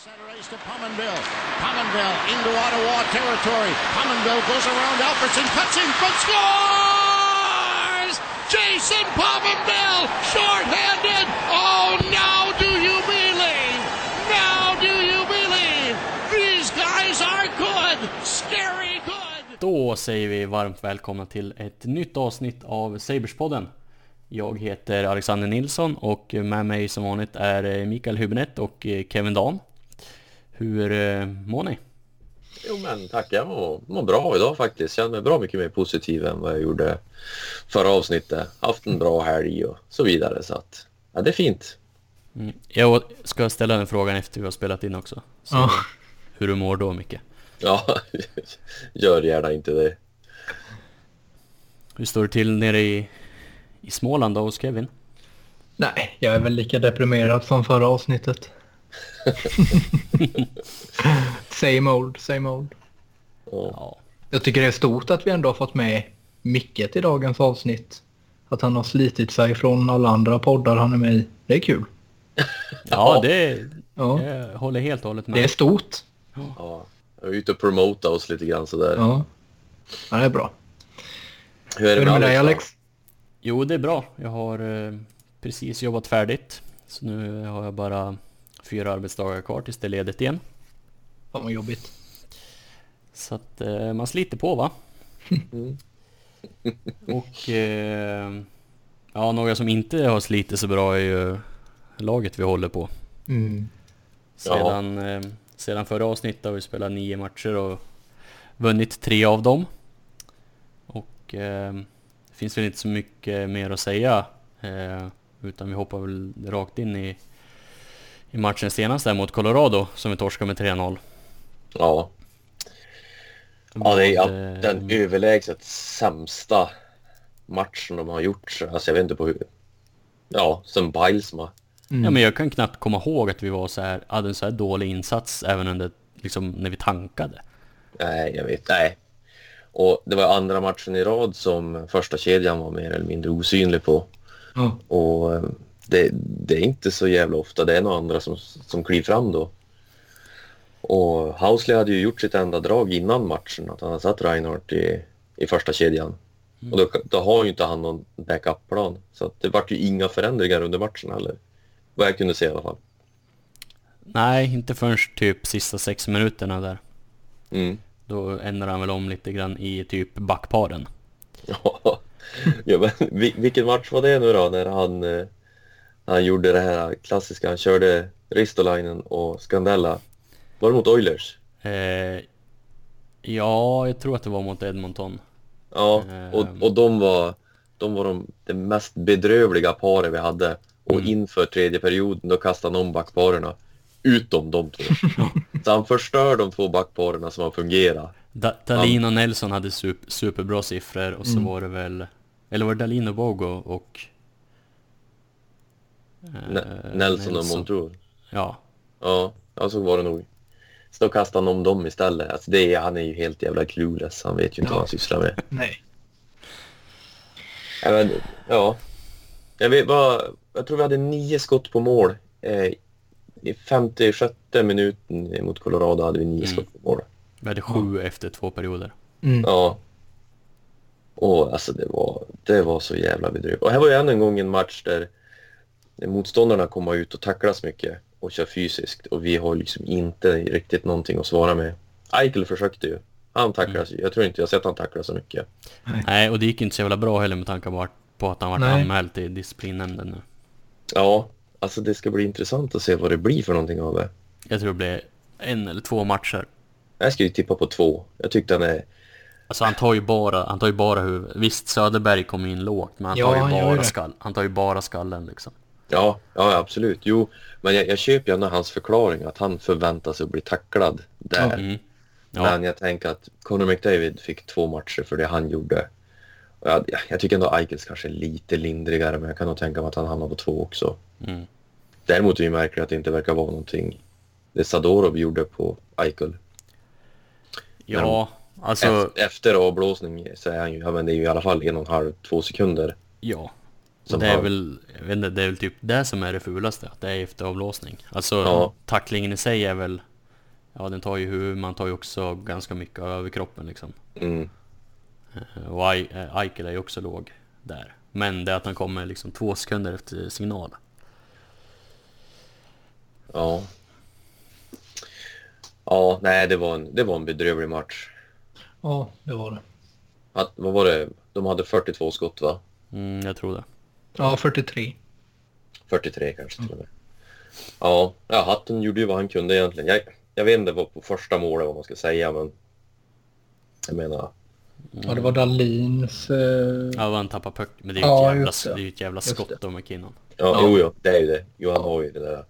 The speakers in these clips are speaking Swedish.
Center ice to Pominville. Pominville into Ottawa territory. Pominville goes around Alfredson, cuts in front, scores! Jason Pominville, shorthanded. Oh, now do you believe? Now do you believe? These guys are good, scary good. Då säger vi varmt välkomna till ett nytt avsnitt av Saberspodden. Jag heter Alexander Nilsson och med mig som vanligt är eh, Mikael Hübinette och eh, Kevin Dan. Hur eh, mår ni? Jo men tack, jag mår, mår bra idag faktiskt. Känner mig bra mycket mer positiv än vad jag gjorde förra avsnittet. Haft en bra helg och så vidare så att ja, det är fint. Mm. Jag ska ställa den frågan efter vi har spelat in också. Så Ja. Hur du mår då Micke? Ja, gör gärna inte det. Hur står det till nere i, i Småland då hos Kevin? Nej, jag är väl lika deprimerad som förra avsnittet. same old, same old. Ja. Ja, Jag tycker det är stort att vi ändå har fått med Micke till dagens avsnitt. Att han har slitit sig från alla andra poddar han är med i. Det är kul. ja det Ja, jag håller helt och hållet med. det är stort. Ja, jag är ute och promota oss lite grann sådär. Ja, ja det är bra. Hur är Hur är det med dig? Alex? Jo, det är bra. Jag har eh, precis jobbat färdigt. Så nu har jag bara fyra arbetsdagar kvar tills det är ledigt igen. Fan vad jobbigt. Så att eh, man sliter på va? Mm. Och eh, ja, några som inte har slitit så bra är ju laget vi håller på. Mm. Sedan, eh, sedan förra avsnittet har vi spelat nio matcher och vunnit tre av dem. Och eh, det finns väl inte så mycket mer att säga. Eh, utan vi hoppar väl rakt in i, i matchen senast där mot Colorado som vi torskade med 3-0. Ja. ja, det är ja, eh, den överlägset sämsta matchen de har gjort. Alltså jag vet inte på hur. Ja, sen Bilesma. Mm. Ja men jag kan knappt komma ihåg att vi var så här, hade en så här dålig insats även under, liksom, när vi tankade. Nej, jag vet. Nej. Och det var andra matchen i rad som första kedjan var mer eller mindre osynlig på. Ja. Och eh, det, det är inte så jävla ofta det är några andra som, som kliver fram då. Och Housley hade ju gjort sitt enda drag innan matchen, att han hade satt Reinhardt i, i första kedjan. Och då, då har ju inte han någon backup-plan. Så det vart ju inga förändringar under matchen heller. Vad jag kunde se i alla fall. Nej, inte förrän typ sista sex minuterna där. Mm. Då ändrar han väl om lite grann i typ backparen. Ja, men vil- vilken match var det nu då när han, eh, han gjorde det här klassiska, han körde Ristolainen och Scandella. Var det mot Oilers? Eh, ja, jag tror att det var mot Edmonton. Ja, Ehm. och, och de var, de var de, det mest bedrövliga paret vi hade. Och Mm. inför tredje perioden då kastade han om backparerna. Utom de två. Så han förstör de två backparerna som har fungerat. Da Dalin och Nelson hade super, superbra siffror och så Mm. var det väl... Eller var det Dalin och Bogo och... eh, Ne- Nelson och Montour. Ja, Ja, ja, så var det nog. Så då kastade han om dem istället. Alltså det han är ju helt jävla clueless. Han vet ju inte Ja. vad han sysslar med. Nej. Ja, men, ja. Jag, vet, vad, jag tror vi hade nio skott på mål. Eh, I 56 minuten mot Colorado hade vi nio Mm. skott på mål. vi hade sju efter två perioder. Mm. Ja. Och alltså det var, det var så jävla bedrövligt. Och här var ju ännu en gång en match där motståndarna kommer ut och tacklas mycket och kör fysiskt och vi har liksom inte riktigt någonting att svara med. Eichel försökte ju. Han tacklas Mm. Jag tror inte jag sett han tackla så mycket. Nej, och det gick inte så jävla bra heller med tanke på att- på att han var Nej. anmäld till disciplinnämnden nu. Ja, alltså det ska bli intressant att se vad det blir för någonting av det. Jag tror det blev en eller två matcher. Jag ska ju tippa på två. Jag tyckte han är... Alltså han tar ju bara, han tar ju bara huvudet. Visst, Söderberg kom in lågt, men han Ja, tar ju bara, skall, han tar ju bara skallen liksom. Ja, ja absolut. Jo, men jag, jag köper gärna hans förklaring att han förväntar sig att bli tacklad där. Mm. Ja, Men jag tänker att Conor McDavid fick två matcher för det han gjorde. Jag, jag- tycker ändå Eichels kanske är lite lindrigare, men jag kan nog tänka mig att han hamnar på två också. mm. Däremot är det ju märkligt att det inte verkar vara någonting det Sadorov gjorde på Eichel. ja alltså, Efter, efter avblåsning så är han ju, ja men det är ju i alla fall en och en halv, två sekunder. ja. Det är han- väl, jag vet inte, det är väl typ det som är det fulaste, att det är efter avblåsning. Alltså Ja. tacklingen i sig är väl, ja den tar ju huvud, man tar ju också ganska mycket av överkroppen liksom. Mm. Eh, Och eh, Eichel är ju också låg där. Men det är att han kommer liksom två sekunder efter signal. Ja. Ja, nej det var en, det var en bedrövlig match. Ja, det var det. Att, vad var det? De hade 42 skott va? Mm, jag tror det. Ja, 43. 43 kanske till och med. Ja, ja, Hatten gjorde ju vad han kunde egentligen. Jag, jag vet inte vad på första målet vad man ska säga men... Jag menar... Ja, det var Dahlins... Eh... Ja, han tappar puck, men det är ju Ja, ett, jävla, det. det är ett jävla skott av McKinnon. Ja, Ja. jo, jo, det är ju det. Jo, han har ju det där.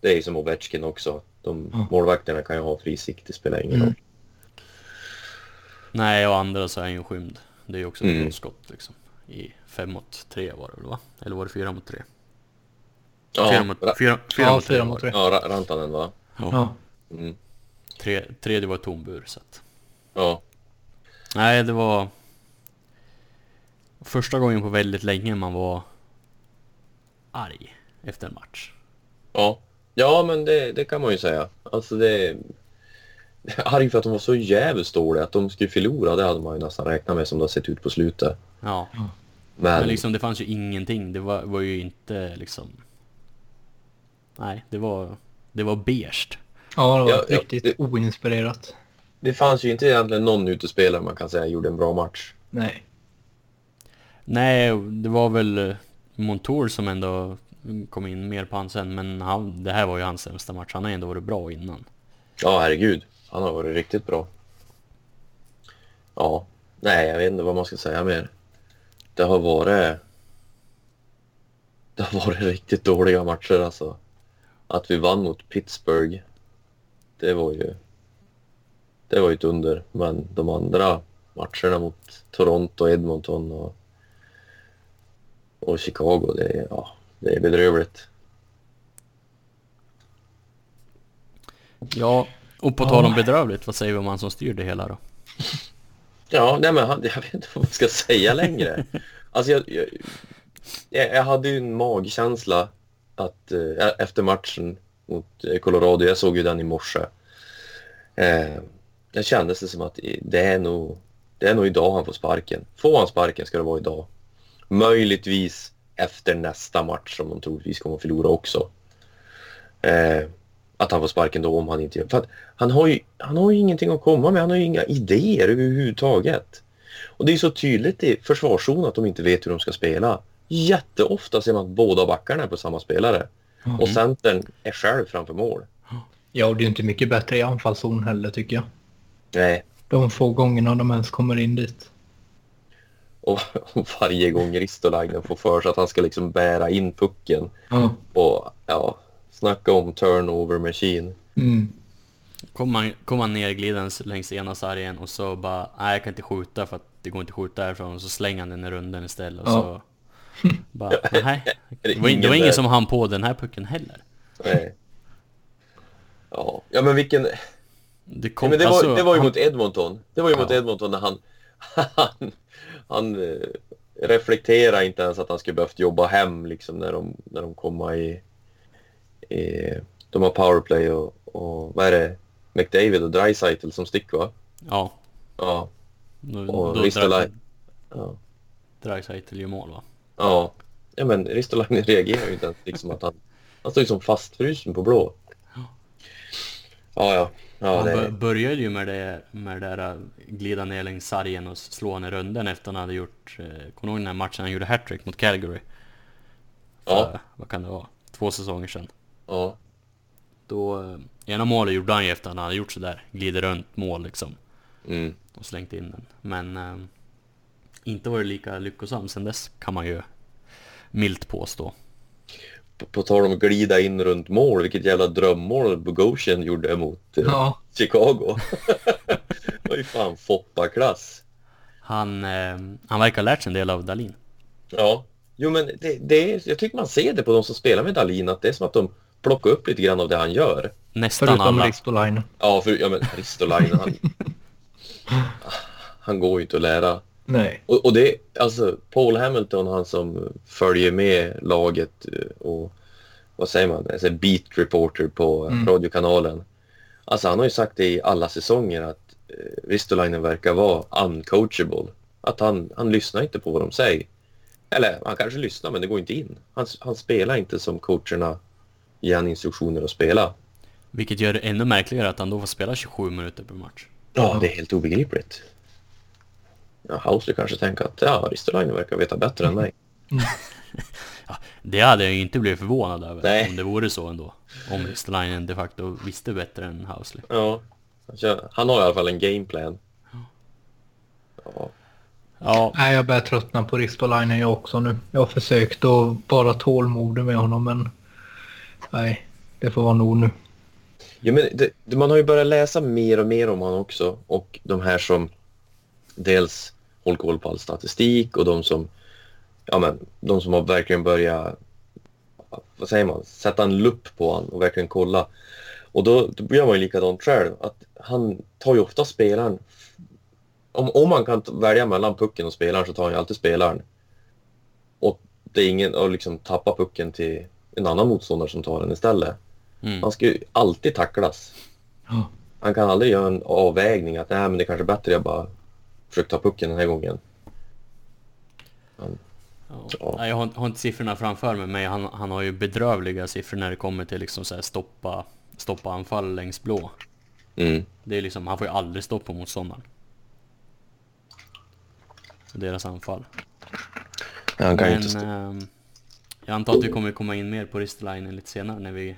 Det är ju som Ovechkin också. De Ja. målvakterna kan ju ha fri sikt, det spelar ingen Mm. roll. Nej, och andra så är han ju skymd. Det är ju också ett Mm. skott liksom. I 5 mot 3 var det väl va? Eller var det 4 mot 3? Ja, 4 mot, Ra- fyra, fyra Ja, mot 3 fyra mot det. tre. ja Ra- Rantanen va? Ja. Ja. Mm. Tre, tredje var tom bur så att... Ja. Nej, det var... Första gången på väldigt länge man var arg efter en match. Ja, ja men det, det kan man ju säga. Alltså det... Arg för att de var så jävligt dåliga. Att de skulle förlora, det hade man ju nästan räknat med som det har sett ut på slutet. Ja, Men, men liksom det fanns ju ingenting. Det var, var ju inte liksom... Nej, det var... Det var beige. Ja, det var Ja, ja, riktigt det- oinspirerat. det fanns ju inte egentligen någon utespelare man kan säga gjorde en bra match. Nej. Nej, det var väl eh, Montour som ändå kom in mer på hans sen, men han, det här var ju hans sämsta match. Han har ändå varit bra innan. Ja, herregud. Han har varit riktigt bra. Ja, nej, jag vet inte vad man ska säga mer. Det har varit... Det har varit riktigt dåliga matcher alltså. Att vi vann mot Pittsburgh, det var ju... Det var ju ett under. Men de andra matcherna mot Toronto, Edmonton och, och Chicago, det är, ja, det är bedrövligt. Ja, och på tal om bedrövligt, vad säger vi om han som styr det hela då? Ja, nej men han, jag vet inte vad man ska säga längre. Alltså jag, jag, jag hade ju en magkänsla att eh, efter matchen mot eh, Colorado, jag såg ju den i morse. Eh, det kändes det som att det är nog, det är nog idag han får sparken. Får han sparken ska det vara idag. Möjligtvis efter nästa match som de troligtvis kommer att förlora också. Eh, att han får sparken då om han inte gör... För att han har ju, han har ju ingenting att komma med. Han har ju inga idéer överhuvudtaget. Och det är så tydligt i försvarszon att de inte vet hur de ska spela. Jätteofta ser man att båda backarna är på samma spelare. Och centern är själv framför mål. Ja, och det är inte mycket bättre i anfallszon heller tycker jag. Nej. De få gångerna de ens kommer in dit. Och varje gång Ristolainen får för sig att han ska liksom bära in pucken. Ja. Och ja, snacka om turnover machine. Mm. Kom han, kom han nerglidandes längs ena sargen och så bara, nej jag kan inte skjuta för att det går inte att skjuta därifrån. Och så slänger han den i runden istället och Ja. så... Bara, nej. det var, det ingen var ingen som hann på den här pucken heller. Nej. Ja, ja men vilken... Det, Ja, kom, men det, var, alltså, det var ju han- mot Edmonton. Det var ju mot Ja. Edmonton när han... Han, han eh, reflekterade inte ens att han skulle behövt jobba hem liksom när de, när de kommer i, i... De har powerplay och, och vad är det? McDavid och Dreisaitl som stick va? Ja. Ja. Och Ristolainen. Ja. Dreisaitl gör mål va? Ja. Ja men Ristolainen reagerar ju inte ens liksom att han... Han står ju som fastfrusen på blå. Ja, ja. Ja, han det började ju med det, med det där äh, glida ner längs sargen och slå i runden efter han hade gjort, eh, kommer du ihåg den här matchen han gjorde hattrick mot Calgary? Ja. För, vad kan det vara? Två säsonger sedan. Ja. Då, eh, ena målet gjorde han ju efter att han hade gjort sådär, glider runt mål liksom. Mm. Och slängt in den. Men eh, inte varit lika lyckosam sen dess kan man ju milt påstå. På, på tal om att glida in runt mål, vilket jävla drömmål Bogosian gjorde mot eh, Ja. Chicago. det var ju fan Foppa-klass. Han, eh, han verkar ha lärt sig en del av Dalin. Ja. Jo men det, det är, jag tycker man ser det på de som spelar med Dalin att det är som att de plockar upp lite grann av det han gör. Nästan Förutom alla. Ristolainen. Ja, för ja, men Ristolainen han, han går ju inte att lära. Nej. Och, och det, alltså Paul Hamilton, han som följer med laget eh, och vad säger man, alltså beat reporter på Mm. radiokanalen. Alltså han har ju sagt det i alla säsonger att eh, Ristolainen verkar vara uncoachable. Att han, han lyssnar inte på vad de säger. Eller han kanske lyssnar men det går inte in. Han, han spelar inte som coacherna ger han instruktioner att spela. Vilket gör det ännu märkligare att han då får spela 27 minuter per match. Ja, det är helt obegripligt. Ja, Housley kanske tänker att ja, Ristolainen verkar veta bättre än mig. Det hade jag ju inte blivit förvånad över Nej. om det vore så ändå. Om Ristolainen de facto visste bättre än Housley. Ja, alltså, han har i alla fall en gameplan. Ja, Ja, Nej, jag börjar tröttna på Ristolainen jag också nu. Jag har försökt att vara tålmodig med honom men... Nej, det får vara nog nu. ja men det, man har ju börjat läsa mer och mer om honom också. Och de här som dels håller koll på all statistik och de som, ja men, de som har verkligen börjat, vad säger man, sätta en lupp på honom och verkligen kolla. Och då, då gör man ju likadant själv. Att han tar ju ofta spelaren om, om man kan välja mellan pucken och spelaren så tar han ju alltid spelaren. Och det är ingen att liksom tappa pucken till en annan motståndare som tar den istället. mm. Han ska ju alltid tacklas. Ja. Han kan aldrig göra en avvägning att nej men det kanske är bättre jag bara försöker ta pucken den här gången. Ja. Ja. Nej, Jag har, har inte siffrorna framför mig, men han, han har ju bedrövliga siffror när det kommer till liksom så här stoppa, stoppa anfall längs blå. Mm. Det är liksom, han får ju aldrig stopp på motståndaren. Deras anfall. Han kan ju Men inte stå... jag antar att vi kommer komma in mer på Ristolainen lite senare när vi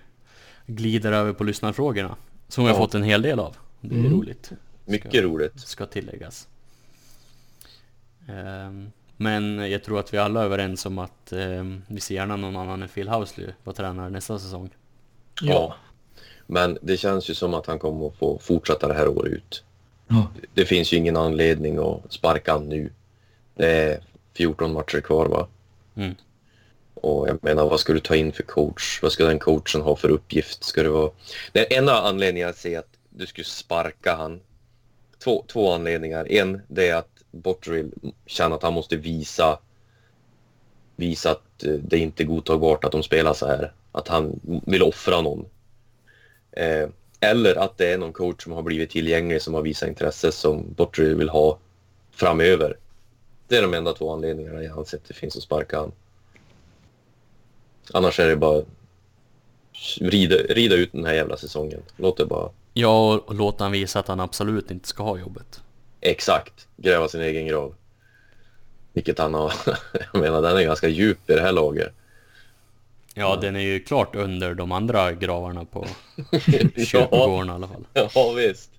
glider över på lyssnarfrågorna. Som vi har Ja. fått en hel del av. Det är Mm. roligt. Mycket roligt. Ska tilläggas. Ehm, men jag tror att vi alla är överens om att ehm, vi ser gärna någon annan än Phil Housley vara tränare nästa säsong. Ja. Men det känns ju som att han kommer att få fortsätta det här året ut. Ja. Det finns ju ingen anledning att sparka han nu. Det är 14 matcher kvar va? Mm. Och jag menar, vad ska du ta in för coach? Vad ska den coachen ha för uppgift? Ska det vara... Den enda anledningen att säga att du skulle sparka han. Två, två anledningar. En, det är att Botterill känner att han måste visa visa att eh, det inte är godtagbart att de spelar så här. Att han vill offra någon. Eh, eller att det är någon coach som har blivit tillgänglig som har visat intresse som Botterill vill ha framöver. Det är de enda två anledningarna jag anser att det finns att sparka honom. Annars är det bara rida, rida ut den här jävla säsongen. Låt det bara Ja, och låta han visa att han absolut inte ska ha jobbet. exakt gräva sin egen grav. Vilket han har. Jag menar, den är ganska djup i det här laget. Ja, den är ju klart under de andra gravarna på Ja, kyrkogården i alla fall. ja visst.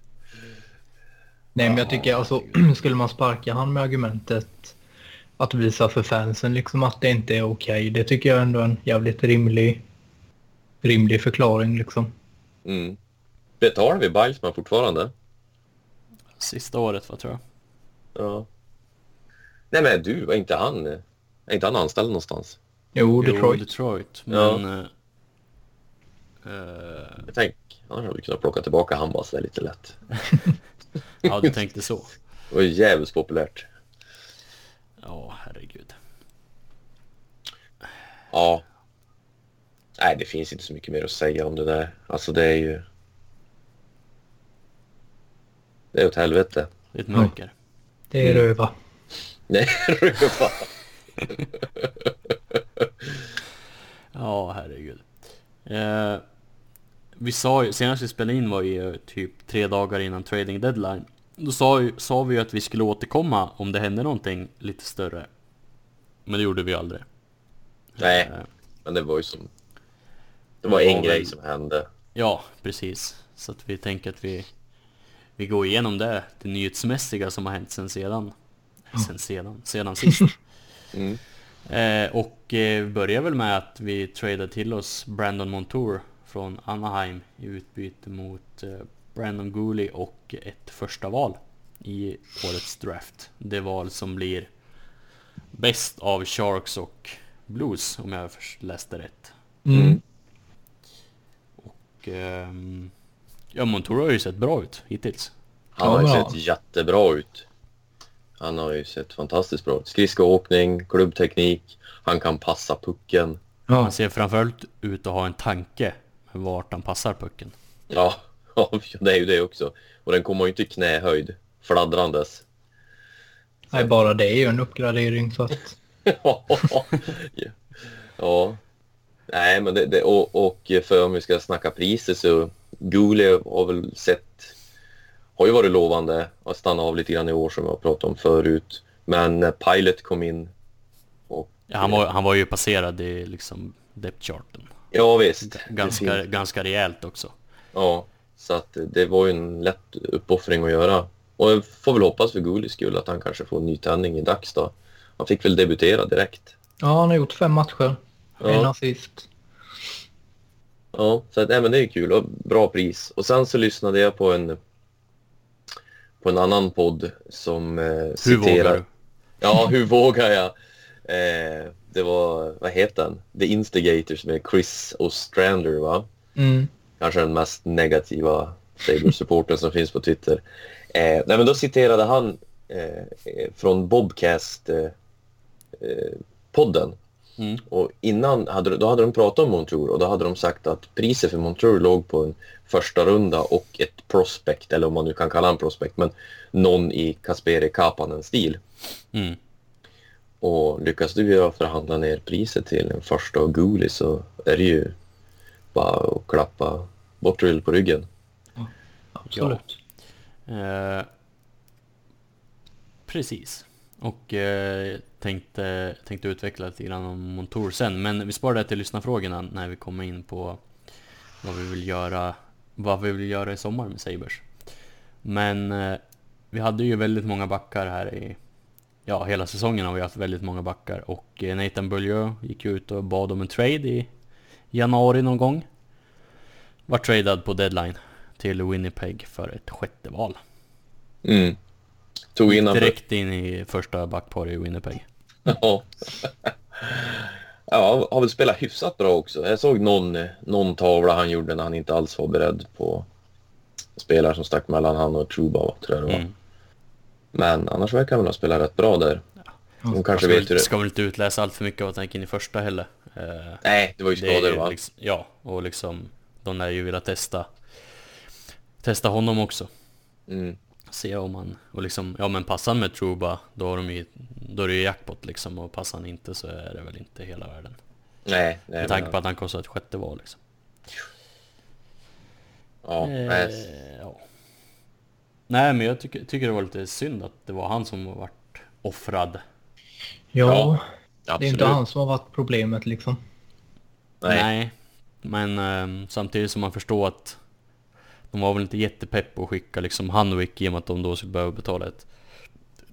Nej, men jag tycker alltså, skulle man sparka han med argumentet att visa för fansen liksom att det inte är okej. Det tycker jag ändå är en jävligt rimlig, rimlig förklaring liksom. Mm. Betalar vi Bilesman fortfarande? Sista året, vad tror jag. Ja. Nej men du, var inte han, är inte han anställd någonstans? Jo, Jo, Detroit. Detroit. Ja. Men... eh, Jag tänk, annars hade vi kunnat plocka tillbaka han bara lite lätt. ja, du tänkte så. Det var jävligt populärt. Ja, herregud. Ja. Nej, det finns inte så mycket mer att säga om det där. Alltså det är ju... Det är åt helvete. Det är ett mörker. Det är Mm. röva. Nej, röva. Ja, herregud. Eh, vi sa ju, senast vi spelade in var ju typ tre dagar innan trading deadline. Då sa, ju, sa vi ju att vi skulle återkomma om det hände någonting lite större. Men det gjorde vi aldrig. Nej, Eh, men det var ju som... Det var Det en grej som hände. ja, precis. Så att vi tänker att vi, vi går igenom det, det nyhetsmässiga som har hänt sen sedan. Sen sedan, sedan sist. Mm. Eh, och eh, vi börjar väl med att vi tradar till oss Brandon Montour från Anaheim i utbyte mot eh, Brandon Gooley och ett första val i årets draft. Det val som blir bäst av Sharks och Blues om jag först läste rätt. Mm. Och ehm, ja, Montour har ju sett bra ut hittills. Han har ju Ja, sett jättebra ut. Han har ju sett fantastiskt bra ut. Skridskoåkning, klubbteknik, han kan passa pucken. Han ser framförallt ut att ha en tanke med vart han passar pucken. Ja, ja, det är ju det också. Och den kommer ju inte i knähöjd, fladdrandes. Nej, bara det är ju en uppgradering så att... ja. ja. Nej, men det, det, och, och för om vi ska snacka priser så Google har väl sett, har ju varit lovande och stannat av lite grann i år som jag pratat om förut. Men när Pilot kom in och... Ja, han, var, han var ju passerad i liksom depth charten. Ja visst. Ganska, ganska rejält också. Ja, så att det var ju en lätt uppoffring att göra. Och jag får väl hoppas för Gulis skull att han kanske får en ny tändning i dags då. Han fick väl debutera direkt. Ja, han har gjort fem matcher. Ja. En assist. Ja, så att, nej, men det är kul och bra pris. Och sen så lyssnade jag på en på en annan podd som eh, Hur citerar... vågar du? Ja, hur vågar jag? Eh, det var, vad heter den? The Instigators med Chris Ostrander, va? Mm. Kanske den mest negativa Sabres-supporten som finns på Twitter. Eh, nej, men då citerade han eh, från Bobcast-podden. Mm. Och innan hade, då hade de pratat om Montour och då hade de sagt att priset för Montour låg på en första runda och ett prospect, eller om man nu kan kalla en prospect, men någon i Kasperi Kapanen-stil. Mm. Och lyckas du förhandla ner priset till en första och Guli så är det ju bara att klappa Bottrill på ryggen. Absolut. Eh, precis. Och eh, tänkte, tänkte utveckla lite grann om Montour sen. Men vi sparar det till lyssnarfrågorna när vi kommer in på vad vi vill göra, vad vi vill göra i sommar med Sabres. Men eh, vi hade ju väldigt många backar här i, ja hela säsongen har vi haft väldigt många backar. Och eh, Nathan Bullieux gick ut och bad om en trade i januari någon gång. Var tradad på deadline till Winnipeg för ett sjätte val. Mm. Tog in. Direkt in i första backpar i Winnipeg. Ja. ja, har väl spelat hyfsat bra också. Jag såg någon, någon tavla han gjorde när han inte alls var beredd på spelare som stack mellan han och Truba, tror jag det var. Mm. Men annars verkar han väl ha spelat rätt bra där. Man kanske ska, vet hur det... ska väl inte utläsa allt för mycket av att han gick in i första heller. Eh, Nej, det var ju skador va? liksom, ja, och liksom de lär ju vilja testa testa honom också. Mm. Se om han, och liksom, ja men passar han med Truba, då, har de ju, då är det ju jackpot liksom. Och passar han inte så är det väl inte hela världen. Nej, nej. Med tanke men- på att han kostar ett sjätte val liksom. Ja, Eh, nej. ja. Nej men jag tycker, tycker det var lite synd att det var han som vart offrad. Ja, absolut. det är inte han som har varit problemet liksom. Nej. Nej. Men ehm, samtidigt som man förstår att de var väl inte jättepepp på att skicka liksom Hanwick i och med att de då skulle behöva betala ett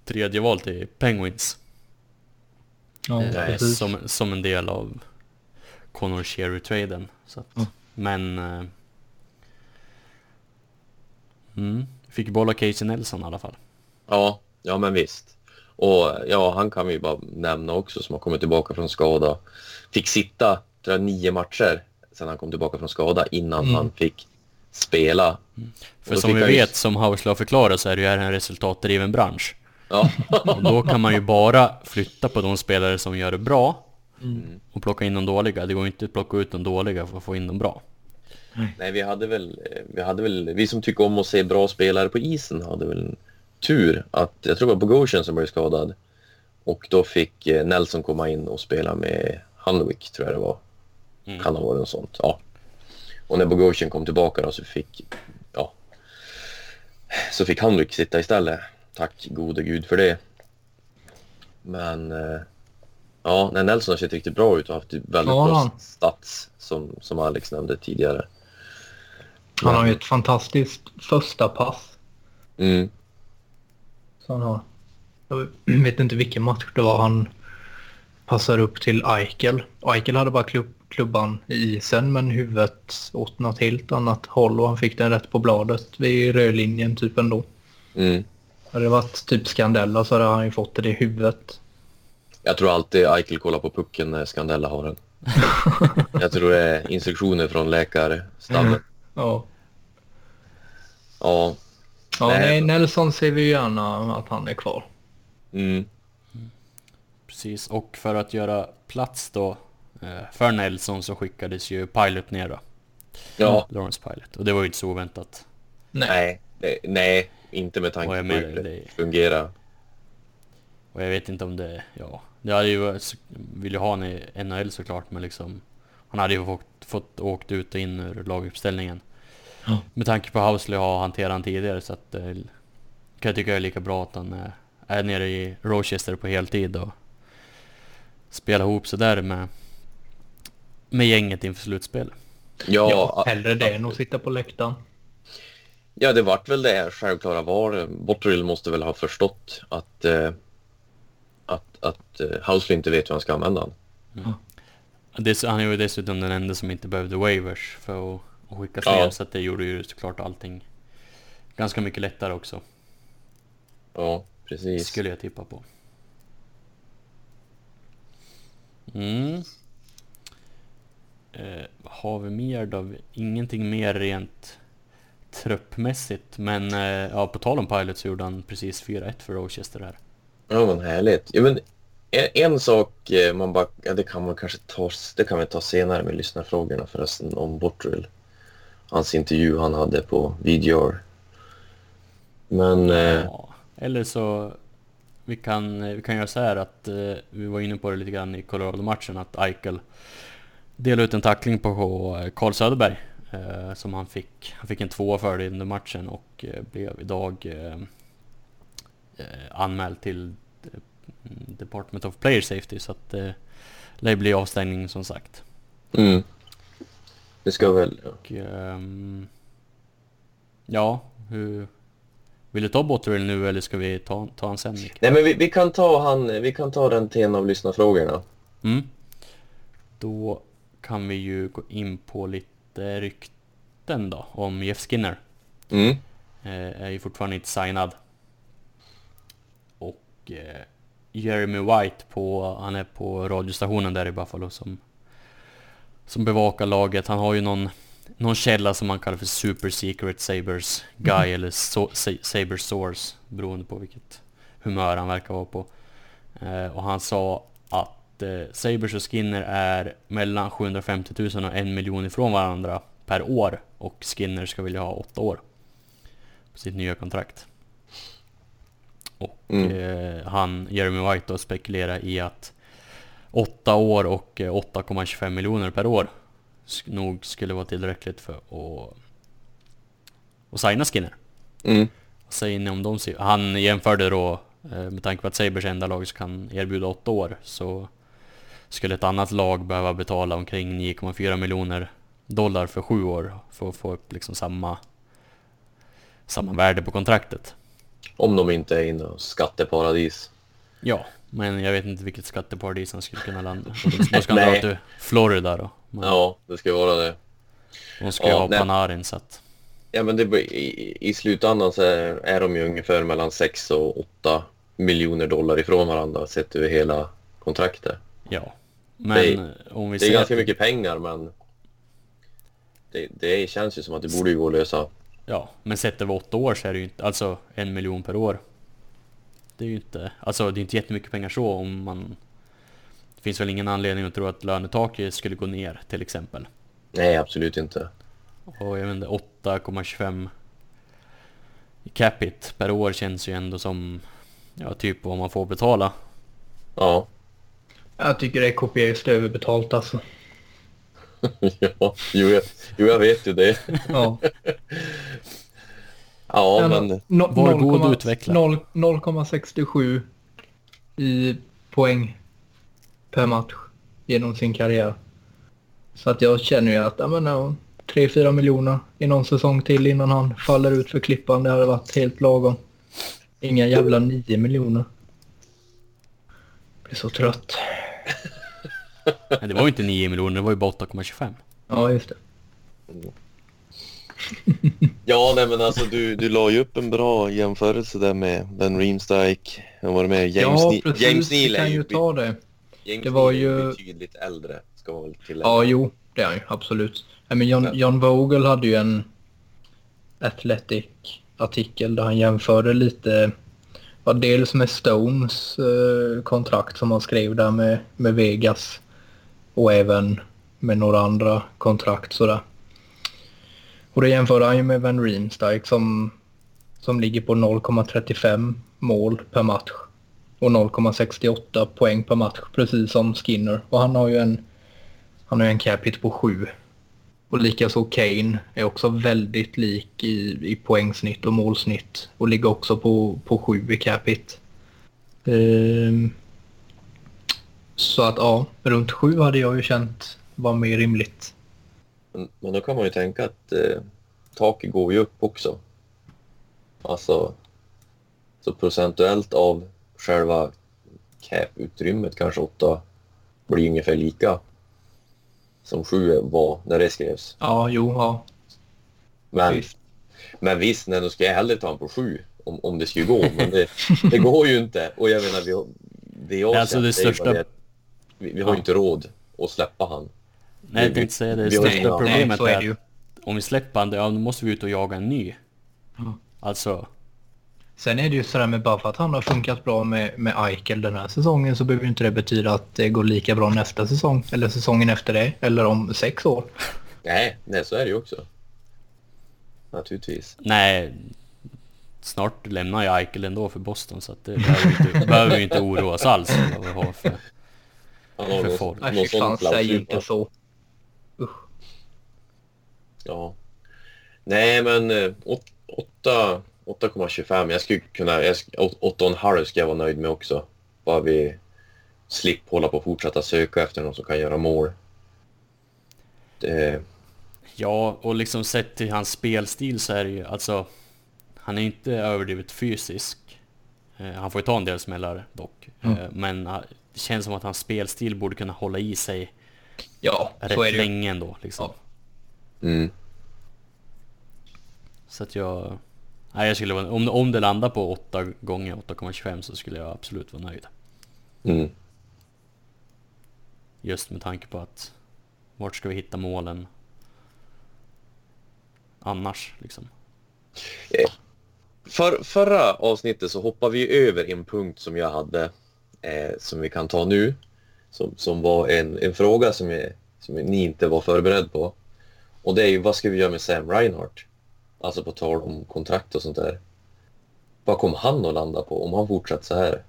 tredje val till Penguins. Ja, eh, som, som en del av Connor Cherry-traden. Så att, Ja. Men... Eh, mm, fick behålla Casey Nelson i alla fall. Ja, ja men visst. Och ja, han kan vi ju bara nämna också som har kommit tillbaka från skada. Fick sitta, tror jag, nio matcher sen han kom tillbaka från skada innan Mm. han fick spela. För Och då som vi vet, som Hausley har förklarat, så är det ju en resultatdriven bransch. Ja, Och då kan man ju bara flytta på de spelare som gör det bra Mm. och plocka in de dåliga. Det går inte att plocka ut de dåliga för att få in de bra. nej vi hade väl, vi hade väl, vi som tycker om att se bra spelare på isen hade väl tur att, jag tror det var Bogosian som blev skadad. Och då fick eh, Nelson komma in och spela med Hanwick, tror jag det var. Mm. Kan ha varit något sånt, ja. Och när Bogosian kom tillbaka då så fick, ja, så fick Hanwick sitta istället. Tack gode gud för det. Men, eh, ja, när Nelson har sett riktigt bra ut och haft väldigt Ja, bra stats som, som Alex nämnde tidigare. Han har ju ett fantastiskt första pass. Mm, Så han har. Jag vet inte vilken match det var han passade upp till Eichel. Eichel hade bara klubb, klubban i isen men huvudet åt något helt annat håll och han fick den rätt på bladet vid rödlinjen typ ändå. mm. Hade det varit typ Scandella så hade han ju fått det i huvudet. Jag tror alltid Eichel kollar på pucken när Scandella har den. Jag tror det är instruktioner från läkarstabben. Ja. Ja, Ja, Nej. nej, Nelson ser vi gärna att han är kvar. Mm. Precis, och för att göra plats då eh, för Nelson så skickades ju Pilot ner då. Ja, Lawrence Pilot. Och det var ju inte så oväntat. nej, det, nej, inte med tanke på hur det det- fungerar. Och jag vet inte om det, ja. Det hade ju vill ju ha honom i NHL såklart men liksom Han hade ju fått, fått åkt ut och in ur laguppställningen. Ja. Med tanke på Housley har hanterat han tidigare så att eh, kan jag tycka det är lika bra att han är, är nere i Rochester på heltid och spelar ihop sig där med med gänget inför slutspel. Ja, Ja, hellre det än att sitta på läktaren. ja, det vart väl det självklara var. Botterill måste väl ha förstått att, eh, att, att eh, Housley inte vet hur han ska använda honom. Dess, han är ju dessutom den enda som inte behövde waivers för att, att skickas Ja. ner så att det gjorde ju såklart allting ganska mycket lättare också. Ja, precis. Skulle jag tippa på. Mm. Eh, har vi mer då? Ingenting mer rent truppmässigt. Men eh, ja, på tal om Pilot så gjorde han precis 4-1 för Rochester här. Ja, men härligt. Ja, men en, en sak eh, man bara, ja, det kan man kanske ta, det kan vi ta senare med lyssnarfrågorna förresten om Botterill. Hans intervju han hade på VGR. Men eh, Ja, eller så vi kan, vi kan göra så här att eh, vi var inne på det lite grann i Colorado-matchen att Eichel delade ut en tackling på eh, Carl Söderberg eh, som han fick. Han fick en tvåa för det under matchen och eh, blev idag eh, eh, anmäld till eh, Department of Player Safety så att eh, det blir avstängning som sagt. mm, det ska väl... Och, ehm, ja, hur... Vill du ta Botterill nu eller ska vi ta, ta han sen Micke? Nej, men vi, vi, kan ta han, vi kan ta den till en av lyssnarfrågorna. Mm. Då kan vi ju gå in på lite rykten då om Jeff Skinner. Mm. Eh, är ju fortfarande inte signad. Och eh, Jeremy White på, han är på radiostationen där i Buffalo som, som bevakar laget. Han har ju någon, någon källa som man kallar för Super Secret Sabers Guy eller so, Sa- Saber Source beroende på vilket humör han verkar vara på. Eh, och han sa att eh, Sabers och Skinner är mellan 750 000 och en miljon ifrån varandra per år och Skinner ska vilja ha åtta år på sitt nya kontrakt. Och Mm. eh, han, Jeremy White då, spekulerar i att åtta år och eh, 8,25 miljoner per år nog skulle vara tillräckligt för att, att signa Skinner. Mm. Vad säger ni om de Han jämförde då, eh, med tanke på att Sabres enda lag som kan erbjuda åtta år, så skulle ett annat lag behöva betala omkring 9,4 miljoner dollar för sju år för att få upp liksom samma, samma värde på kontraktet. Om de inte är i något skatteparadis. Ja, men jag vet inte vilket skatteparadis han skulle kunna landa. Då ska han dra till Florida då. Men Ja, det ska vara det. de ska ju Ja, ha nej. Panarin så att... Ja, men det, i, i slutändan så är, är de ju ungefär mellan 6 och 8 miljoner dollar ifrån varandra sett över hela kontraktet. Ja. Men Det om vi Det är ganska att- mycket pengar men det, det känns ju som att det borde ju gå att lösa. Ja, men sett över åtta år så är det ju inte, alltså en miljon per år. Det är ju inte, alltså det är inte jättemycket pengar så om man... Det finns väl ingen anledning att tro att lönetaket skulle gå ner till exempel. Nej, absolut inte. Och jag vet inte, 8,25 i capita per år känns ju ändå som, ja typ vad man får betala. Ja. Jag tycker det är kopiöst överbetalt alltså. ja, jo jag, jo, jag vet ju det. Ja. Ja, men No- Var god 0,- utveckla. 0 0,67 i poäng per match genom sin karriär. Så att jag känner ju att, ja men ja, 3-4 miljoner i någon säsong till innan han faller ut för klippan. Det hade varit helt lagom. Inga jävla 9 miljoner. Blir så trött. Men det var ju inte 9 miljoner, det var ju bara 8,25. Ja, just det. Ja, nej men alltså du, du la ju upp en bra jämförelse där med Ben Reemstike. Han var med James, ja, precis. James Neal är kan ju ta det. James det var Neal är ju- betydligt äldre, ska man väl tillägga. Ja, jo, det är han ju. Absolut. Nej, men John, John Vogel hade ju en Athletic-artikel där han jämförde lite ja, dels med Stones eh, kontrakt som han skrev där med, med Vegas och även med några andra kontrakt sådär. Och det jämförde han ju med Van Riemsdijk som, som ligger på 0,35 mål per match och 0,68 poäng per match precis som Skinner. Och han har ju en, han har en cap hit på 7. Och likaså Kane är också väldigt lik i, i poängsnitt och målsnitt och ligger också på, på 7 i cap hit. Ehm, så att ja, runt 7 hade jag ju känt var mer rimligt. Men, då kan man ju tänka att eh, taket går ju upp också. Alltså, så procentuellt av själva cap-utrymmet kanske åtta blir ungefär lika som sju var när det skrevs. Ja, jo, ja. Men Visst. Men visst, nej, då ska jag hellre ta honom på sju om, om det skulle gå. Men det, det går ju inte. Och jag menar, vi, har Alltså, det sett, är ju största- det att Vi, vi har ju Ja. inte råd att släppa han. Nej, jag tänkte säga det. Största Nej, problemet så är ju. att om vi släpper han, ja, då måste vi ut och jaga en ny. Ja. Alltså, Sen är det ju sådär med bara för att han har funkat bra med, med Eichel den här säsongen så behöver ju inte det betyda att det går lika bra nästa säsong eller säsongen efter det eller om sex år. Nej, nej, så är det ju också. Naturligtvis. nej. Snart lämnar jag Eichel ändå för Boston så att det behöver vi inte, behöver vi inte oroa oss alls för vad vi har för... För folk. Nej fy fan, säg inte så. Ja. Nej, men eh, åt- åtta- 8,25. Jag skulle kunna... jag sk- åt- 8,5 ska jag vara nöjd med också. Bara vi slipper hålla på och fortsätta söka efter någon som kan göra mål. Det, Ja, och liksom sett till hans spelstil så är det ju alltså... Han är inte överdrivet fysisk. Eh, Han får ju ta en del smällar dock. Mm. Eh, Men eh, det känns som att hans spelstil borde kunna hålla i sig Ja, så är rätt länge ändå liksom. Ja. Mm. Så att jag... Nej, jag skulle vara, om, om det landar på 8 gånger 8,25 så skulle jag absolut vara nöjd. Mm. Just med tanke på att vart ska vi hitta målen annars liksom? För, förra avsnittet så hoppade vi över en punkt som jag hade eh, som vi kan ta nu. Som, som var en, en fråga som, jag, som ni inte var förberedd på. Och det är ju vad ska vi göra med Sam Reinhardt? Alltså på tal om kontrakt och sånt där. Vad kommer han att landa på om han fortsätter så här?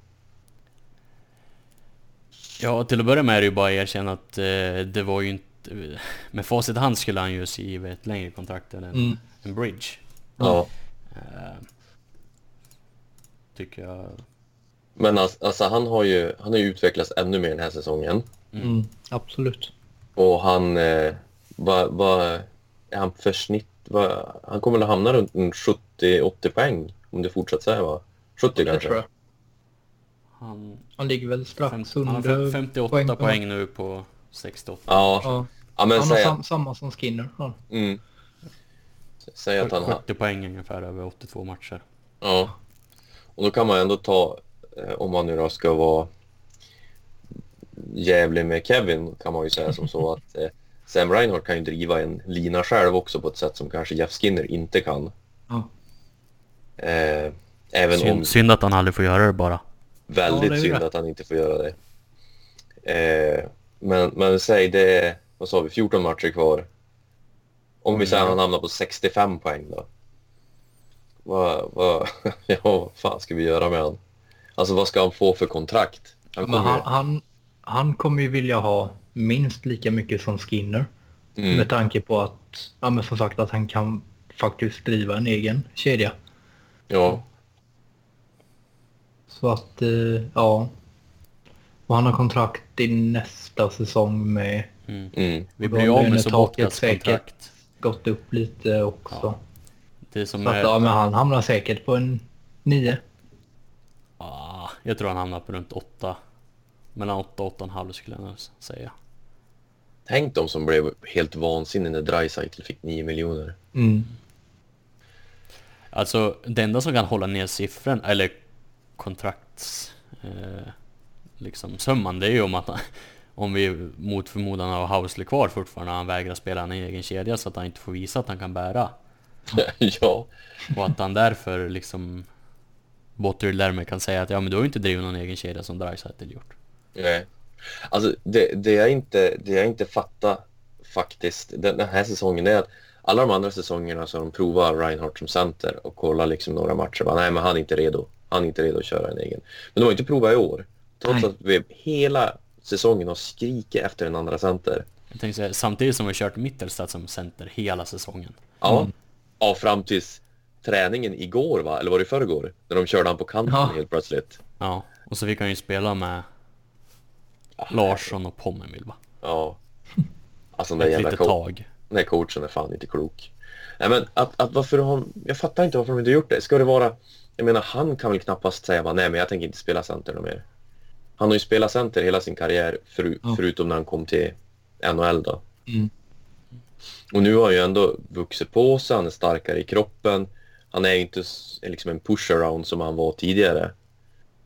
Ja, till att börja med är det ju bara att erkänna att eh, det var ju inte... Med facit i hand skulle han ju skriva ett längre kontrakt än en, Mm. en bridge. Ja. Eh, tycker jag. Men alltså, alltså han har ju han har ju utvecklats ännu mer den här säsongen. Mm, absolut. Och han... Eh, vad, vad är han för snitt? Vad, han kommer att hamna runt en 70-80 poäng om det fortsätter så här va? 70 Det kanske? tror jag. Han, Han ligger väl strax fem, han har under... 58 poäng poäng, nu på 68. Ja, Ja. ja men Han har sam, samma som Skinner. Ja. mm, säg att han har... 70 poäng ungefär över 82 matcher. Ja. Och då kan man ändå ta, eh, om man nu då ska vara jävlig med Kevin, kan man ju säga som så att eh, Sam Reinhardt kan ju driva en lina själv också på ett sätt som kanske Jeff Skinner inte kan. Ja. Eh, även om Synd, synd att han aldrig får göra det bara. väldigt Ja, det synd det. att han inte får göra det. Eh, men, men säg det, är- vad sa vi, 14 matcher kvar. Om vi säger att han hamnar på 65 poäng då. Vad, vad, ja, vad fan ska vi göra med han? Alltså vad ska han få för kontrakt? Han kommer, han, han, han kommer ju vilja ha minst lika mycket som Skinner. mm, Med tanke på att, ja men som sagt att han kan faktiskt driva en egen kedja. ja, Så att, eh, ja. Och han har kontrakt i nästa säsong med Mm. mm, Vi Och blir av med säkert. kontrakt. gått upp lite också. Ja. Det som Så att, är... ja men han hamnar säkert på en nio. Ah, jag tror han hamnar på runt 8. Mellan 8 och 8,5 skulle jag nog säga. Tänk de som blev helt vansinniga när Dreisaitl fick 9 miljoner. Mm. Alltså det enda som kan hålla ner siffran, eller kontrakts... Eh, liksom summan, det är ju om att om vi mot förmodan har Housley kvar fortfarande han vägrar spela en egen kedja så att han inte får visa att han kan bära. ja, Och att han därför liksom Botterill därmed kan säga att ja men du har ju inte drivit någon egen kedja som Dreisaitl gjort. Nej. Alltså det, det, jag inte, det jag inte fattar faktiskt den, den här säsongen är att alla de andra säsongerna så de provat Reinhardt som center och kollat liksom några matcher. Bara, Nej, men han är inte redo. Han är inte redo att köra en egen. Men de har inte provat i år. Trots Nej. att vi hela säsongen har skrikit efter en andra center. Jag tänkte säga, samtidigt som vi har kört Mittelstadt som center hela säsongen. Ja, Mm. ja fram tills träningen igår va? Eller var det i förrgår? När de körde han på kanten Ja. helt plötsligt. Ja, och så fick han ju spela med Larsson och Pommermill va? Ja. Alltså den där jävla tag. den där coachen är fan inte klok. Nej men att, att varför har, jag fattar inte varför de inte gjort det. Ska det vara, jag menar han kan väl knappast säga bara nej men jag tänker inte spela center något mer. Han har ju spelat center hela sin karriär föru, Ja. förutom när han kom till NHL då. Mm. Och nu har han ju ändå vuxit på sig, han är starkare i kroppen. Han är ju inte liksom en push-around som han var tidigare.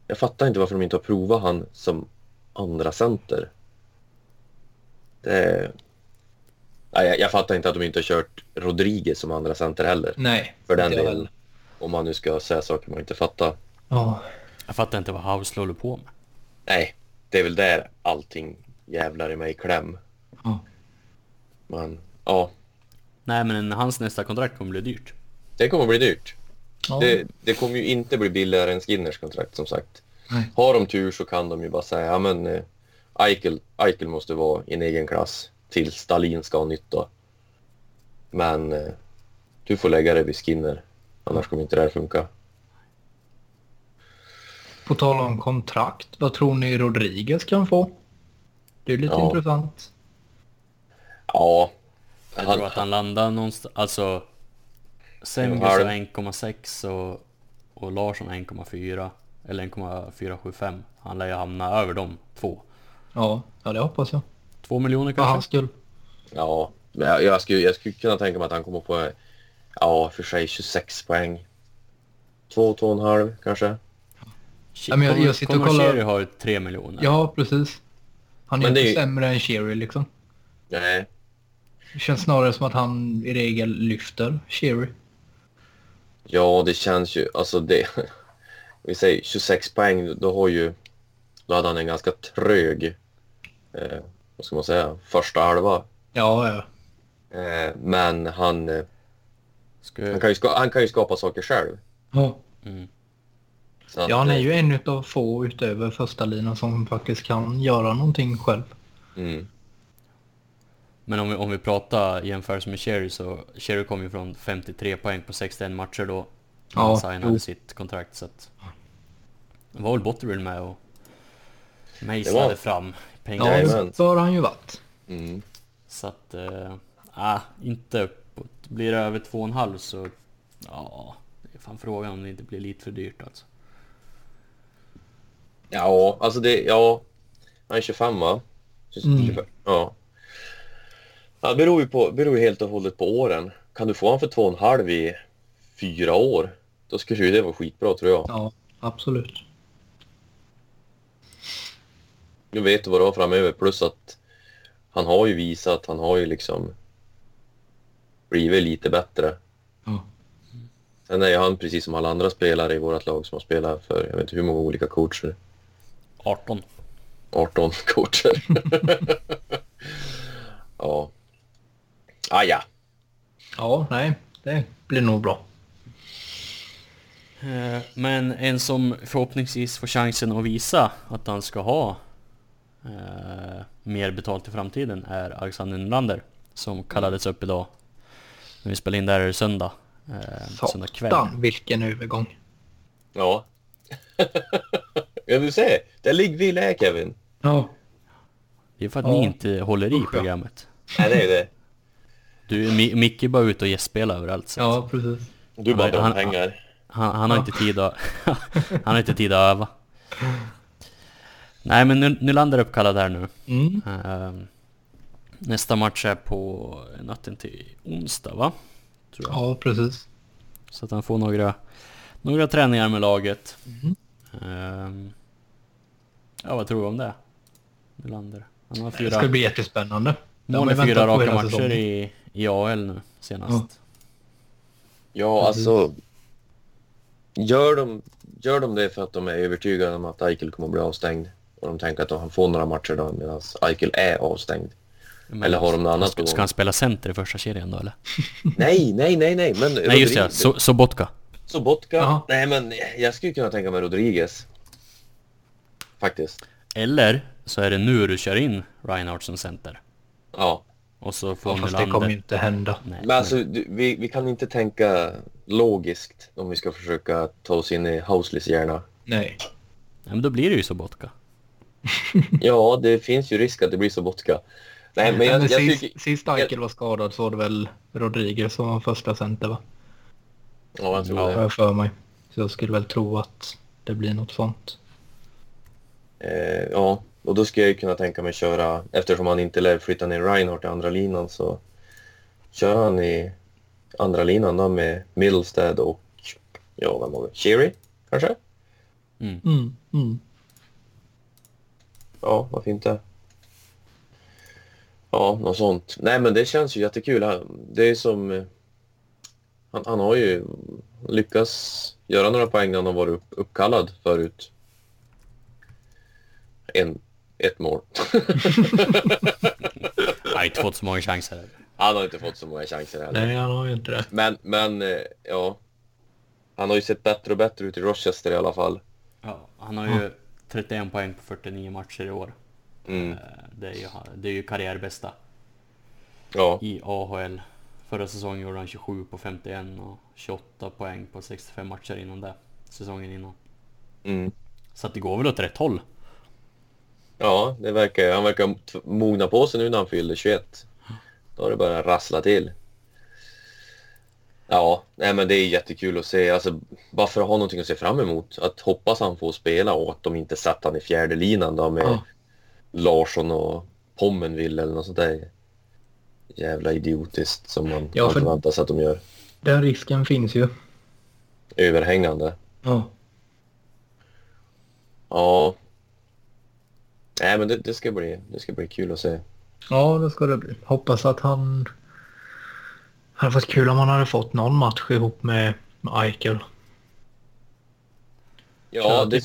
Jag fattar inte varför de inte har provat han som andra center. Det... Nej, jag, jag fattar inte att de inte har kört Rodriguez som andra center heller. Nej. För den delen. heller. Om man nu ska säga saker man inte fattar. Ja. Jag fattar inte vad House håller på med. Nej, det är väl där allting jävlar i mig i kläm. Ja. Men ja, Nej men hans nästa kontrakt kommer bli dyrt. det kommer bli dyrt. Ja. Det, det kommer ju inte bli billigare än Skinners kontrakt som sagt. Nej. Har de tur så kan de ju bara säga ja men eh, Eichel, Eichel måste vara i en egen klass tills Stalin ska ha nytta. Men eh, du får lägga det vid Skinner. Annars kommer inte det här funka. På tal om kontrakt, vad tror ni Rodriguez kan få? Det är lite Ja. intressant. Ja. Jag Han- tror att han landar någonstans, alltså Semgus har 1,6 och, och Larsson har 1,4 eller 1,475. Han lär ju hamna över de två. Ja, ja det hoppas jag. Två miljoner För hans kanske? skull. Ja, men jag, jag, skulle, jag skulle kunna tänka mig att han kommer på, ja för sig 26 poäng. Två, två och en halv kanske. Ja, men jag- jag sitter och kollar- Sherry har 3 miljoner. Ja, precis. Han är Men inte är sämre än Sherry liksom. Nej, Det känns snarare som att han i regel lyfter Sherry. ja det känns ju, alltså det. Vi säger 26 poäng, då har ju, då hade han en ganska trög, eh, vad ska man säga, första halva. Ja, ja. Eh, men han, eh, Ska, han, kan ju ska, han kan ju skapa saker själv. Ja, mm. Så att, ja han är eh, ju en av få utöver första linan som faktiskt kan göra någonting själv. Mm, Men om vi, om vi pratar jämförelse med Cherry så Cherry kom ju från 53 poäng på 61 matcher då. När Ja, han signade jo. sitt kontrakt så att... Det var väl Botterill med och mejslade var- fram pengar. Ja, det bör han ju varit. mm. Så att... Äh, ah, inte uppåt. Blir det över 2,5 så... Ja, det är fan frågan om det inte blir lite för dyrt alltså. Ja, alltså det, ja. Han är 25 va? Mm. 25, Ja. Ja, det beror ju på, beror ju helt och hållet på åren. Kan du få han för två och en halv i fyra år, då skulle ju det vara skitbra tror jag. Ja, absolut. Nu vet du vad du har framöver, plus att han har ju visat, han har ju liksom blivit lite bättre. Ja. Sen är ju han precis som alla andra spelare i vårt lag som har spelat för, jag vet inte hur många olika coacher. 18. 18 coacher. ja. Ah, ja. Ja, nej. Det blir nog bra. Eh, Men en som förhoppningsvis får chansen att visa att han ska ha eh, mer betalt i framtiden är Alexander Nylander som kallades upp idag. När vi spelade in där söndag. Eh, söndag kväll. Satan, vilken övergång. Ja. ja, du ser. Där ligger vi i Kevin. Ja. Det är för att Ja. ni inte håller i programmet. Nej, det är det. Du, Mi- Micke är bara ute och gästspelar överallt. Så Ja, precis. Du bara drar han- pengar. Han, han har inte tid att... han har inte tid att öva. Nej men Ny- Nylander är uppkallad här nu. Mm. Ehm, nästa match är på natten till onsdag va? Tror jag. Ja, precis. Så att han får några, några träningar med laget. Mhm. Ehm, ja vad tror du om det? Nylander. Han har Det fyra, ska bli jättespännande. Det har mål i fyra raka matcher i, i AL nu senast. Ja. Ja, alltså. Gör de, gör de det för att de är övertygade om att Eichel kommer att bli avstängd och de tänker att han får några matcher då medan Eichel är avstängd? Men Eller har de något annat ska, ska han spela center i första kedjan då eller? Nej, nej, nej, nej, men Nej just det, so, Sobotka. Sobotka? Ja. Nej, men jag skulle kunna tänka mig Rodriguez. Faktiskt. Eller så är det nu du kör in Reinhardt som center. Ja. Och så får Ja, fast det kommer ju inte hända. Nej. Men alltså, du- vi, vi kan inte tänka logiskt om vi ska försöka ta oss in i Hausleys hjärna. Nej. Nej, men då blir det ju Sobotka. Ja, det finns ju risk att det blir Sobotka. Nej, men jag, Men jag sist, tycker... sist Eichel var skadad så var det väl Rodriguez som var första center va? Ja, jag tror Ja. Har det. jag för mig. Så jag skulle väl tro att det blir något sånt. Eh, ja, och då skulle jag ju kunna tänka mig köra, eftersom han inte lär flytta ner Reinhardt i andra linan så kör han i andra linan då med Middlestad och, ja, vem har vi? Sherry, kanske? Mm. Mm, mm. Ja, varför inte? Ja, något sånt. Nej, men det känns ju jättekul. Det är som... Han, han har ju lyckats göra några poäng när han har varit upp, uppkallad förut. En, ett mål. Jag har inte fått så många chanser. Han har inte fått så många chanser heller. Nej, han har ju inte det. Men, men eh, ja. Han har ju sett bättre och bättre ut i Rochester i alla fall. Ja, han har ju 31 poäng på 49 matcher i år. Mm. Eh, Det är ju, det är ju karriärbästa Ja, i AHL. Förra säsongen gjorde han 27 på 51 och 28 poäng på 65 matcher innan det. Säsongen innan. mm. Så att det går väl åt rätt håll. Ja det verkar, han verkar mogna på sig nu när han fyllde 21. Då har det börjat rassla till. Ja, nej men det är jättekul att se. Alltså, bara för att ha någonting att se fram emot. Att hoppas han får spela och att de inte satt han i fjärde linan då med Ja. Larsson och Pommenville eller något sånt där. Jävla idiotiskt som man Ja, kan för- förvänta sig att de gör. Den risken finns ju. Överhängande. Ja. Ja. Nej men det, det, ska bli, det ska bli kul att se. Ja, det ska det bli. Hoppas att han... Det hade varit kul om han hade fått någon match ihop med med Eichel. Ja, det,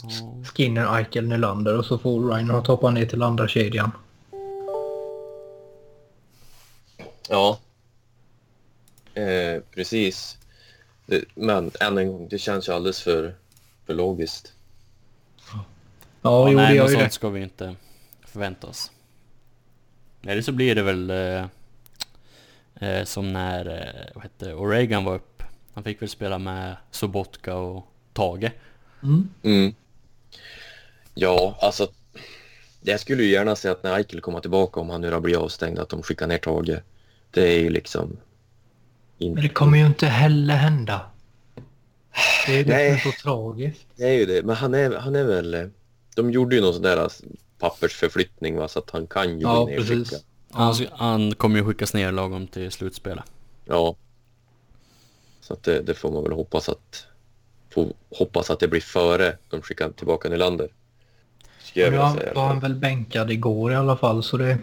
Skinner, Eichel, Nylander och så får Reinhardt hoppa ner till andra kedjan. ja. Eh, precis. Det, men än en gång, det känns ju alldeles för, för logiskt. Ja, Ja, jo, det nej, gör något ju sånt det. ska vi inte förvänta oss. Eller så blir det väl eh, eh, som när eh, vad hette, Oregon var upp. Han fick väl spela med Sobotka och Tage. Mm. Mm. Ja, alltså. Jag skulle ju gärna se att när Eichel kommer tillbaka, om han nu har blivit avstängd, att de skickar ner Tage. Det är ju liksom... Men det kommer ju inte heller hända. Det är det Nej. som är så tragiskt. Det är ju det, men han är, han är väl... De gjorde ju någon sån där pappersförflyttning va, så att han kan ju Ja, bli nerskickad. precis. Han, han kommer ju skickas ner lagom till slutspelet. Ja. Så att det, det får man väl hoppas att... Får hoppas att det blir före de skickar tillbaka Nylander. Nu vilja var, han väl bänkad igår i alla fall så det...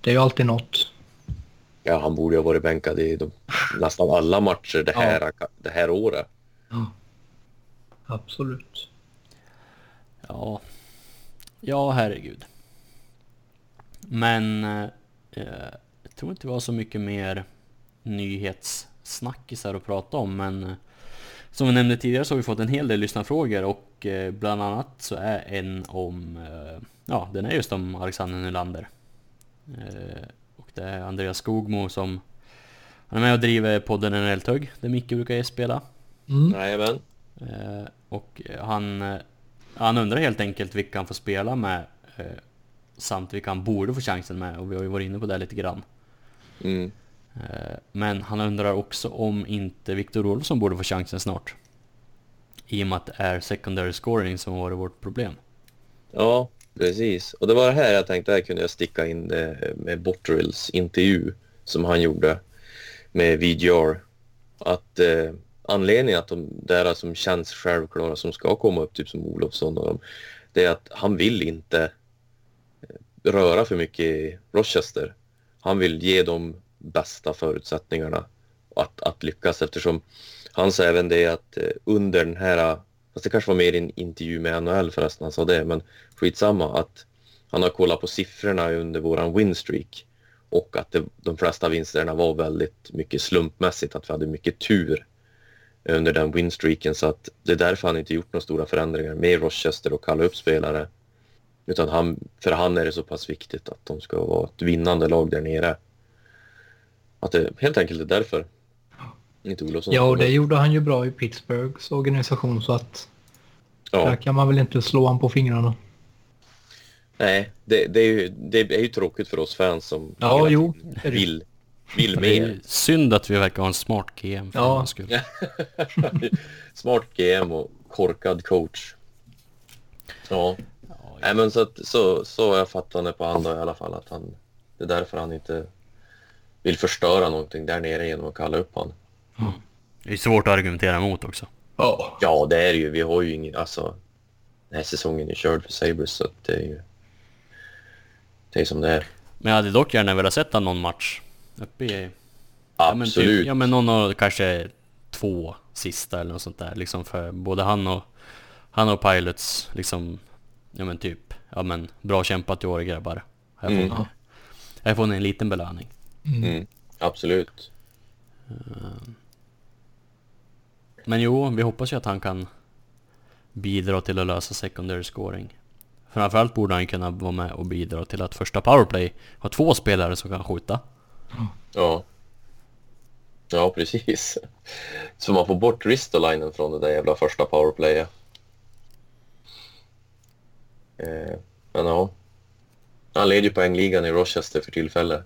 Det är ju alltid något. Ja, han borde ju ha varit bänkad i de, nästan alla matcher det här, det här året. Ja. Absolut. Ja, ja herregud. Men eh, jag tror inte vi har så mycket mer nyhetssnackisar att prata om men eh, som vi nämnde tidigare så har vi fått en hel del lyssnarfrågor och eh, bland annat så är en om, eh, ja den är just om Alexander Nylander. Eh, och det är Andreas Skogmo som han är med och driver podden En Älthög där Micke brukar spela. Mm. Jajamän. Eh, och han, eh, han undrar helt enkelt vilka han får spela med eh, samt vilka han borde få chansen med och vi har ju varit inne på det lite grann. Mm. Eh, men han undrar också om inte Viktor Olsson borde få chansen snart. I och med att det är secondary scoring som har varit vårt problem. Ja, precis. Och det var det här jag tänkte, här kunde jag sticka in det med Botterills intervju som han gjorde med VGR. Att eh, anledningen att de där som känns självklara som ska komma upp, typ som Olofsson och dem, det är att han vill inte eh, röra för mycket i Rochester. Han vill ge dem bästa förutsättningarna att, att lyckas eftersom Han sa även det att eh, under den här, fast det kanske var mer i en intervju med NHL förresten han sa det, men skitsamma att han har kollat på siffrorna under våran winstreak och att det, de flesta vinsterna var väldigt mycket slumpmässigt, att vi hade mycket tur under den winstreaken så att det är därför han inte gjort några stora förändringar med Rochester och kalla upp spelare. Utan han, för han är det så pass viktigt att de ska vara ett vinnande lag där nere. Att det helt enkelt är därför. Inte Olofsson. Ja, och det gjorde han ju bra i Pittsburghs organisation så att ja. där kan man väl inte slå han på fingrarna. Nej, det, det, är ju, det är ju tråkigt för oss fans som Ja, jo, vill, vill Det är mer. ju synd att vi verkar ha en smart GM för Ja. skull. Smart GM och korkad coach. Ja. Nej, men så, att, så, så jag fattat det på han då i alla fall. Att han, det är därför han inte vill förstöra någonting där nere genom att kalla upp han. Det är svårt att argumentera emot också. Ja. Ja, det är det ju. Vi har ju ingen... Alltså, den här säsongen är körd för Sabres så att det är ju... Det är som det är. Men jag hade dock gärna velat sätta någon match uppe i... Ja, men Absolut. Typ, ja men någon av kanske två sista eller något sånt där. Liksom för både han och, han och Pilots liksom... Ja men typ, ja men bra kämpat i år grabbar. Här får, Mm. ni, här får ni en liten belöning. Mm, absolut. Men jo, vi hoppas ju att han kan bidra till att lösa secondary scoring. Framförallt borde han kunna vara med och bidra till att första powerplay har två spelare som kan skjuta. Ja. Ja, precis. Så man får bort Ristolainen från det där jävla första powerplayet. Eh, men ja. Han leder ju poängligan i Rochester för tillfället.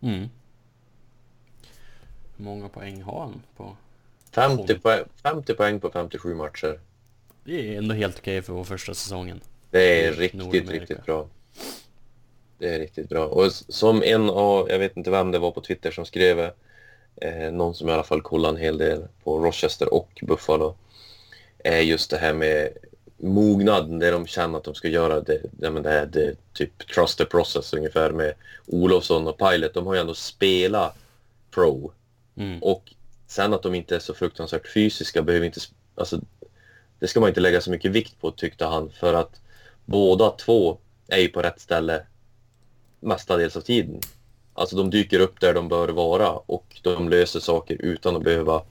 Mm. Hur många poäng har han på? 50 poäng, 50 poäng på 57 matcher. Det är ändå helt okej för vår första säsongen. Det är riktigt, riktigt bra. Det är riktigt bra. Och som en av, jag vet inte vem det var på Twitter som skrev, eh, någon som i alla fall kollar en hel del på Rochester och Buffalo, är just det här med mognad, det de känner att de ska göra. Det, men det här det, typ trust the process ungefär med Olofsson och Pilot. De har ju ändå spelat pro. Mm. Och sen att de inte är så fruktansvärt fysiska behöver inte... Alltså, det ska man inte lägga så mycket vikt på tyckte han för att båda två är ju på rätt ställe mestadels av tiden. Alltså de dyker upp där de bör vara och de löser saker utan att behöva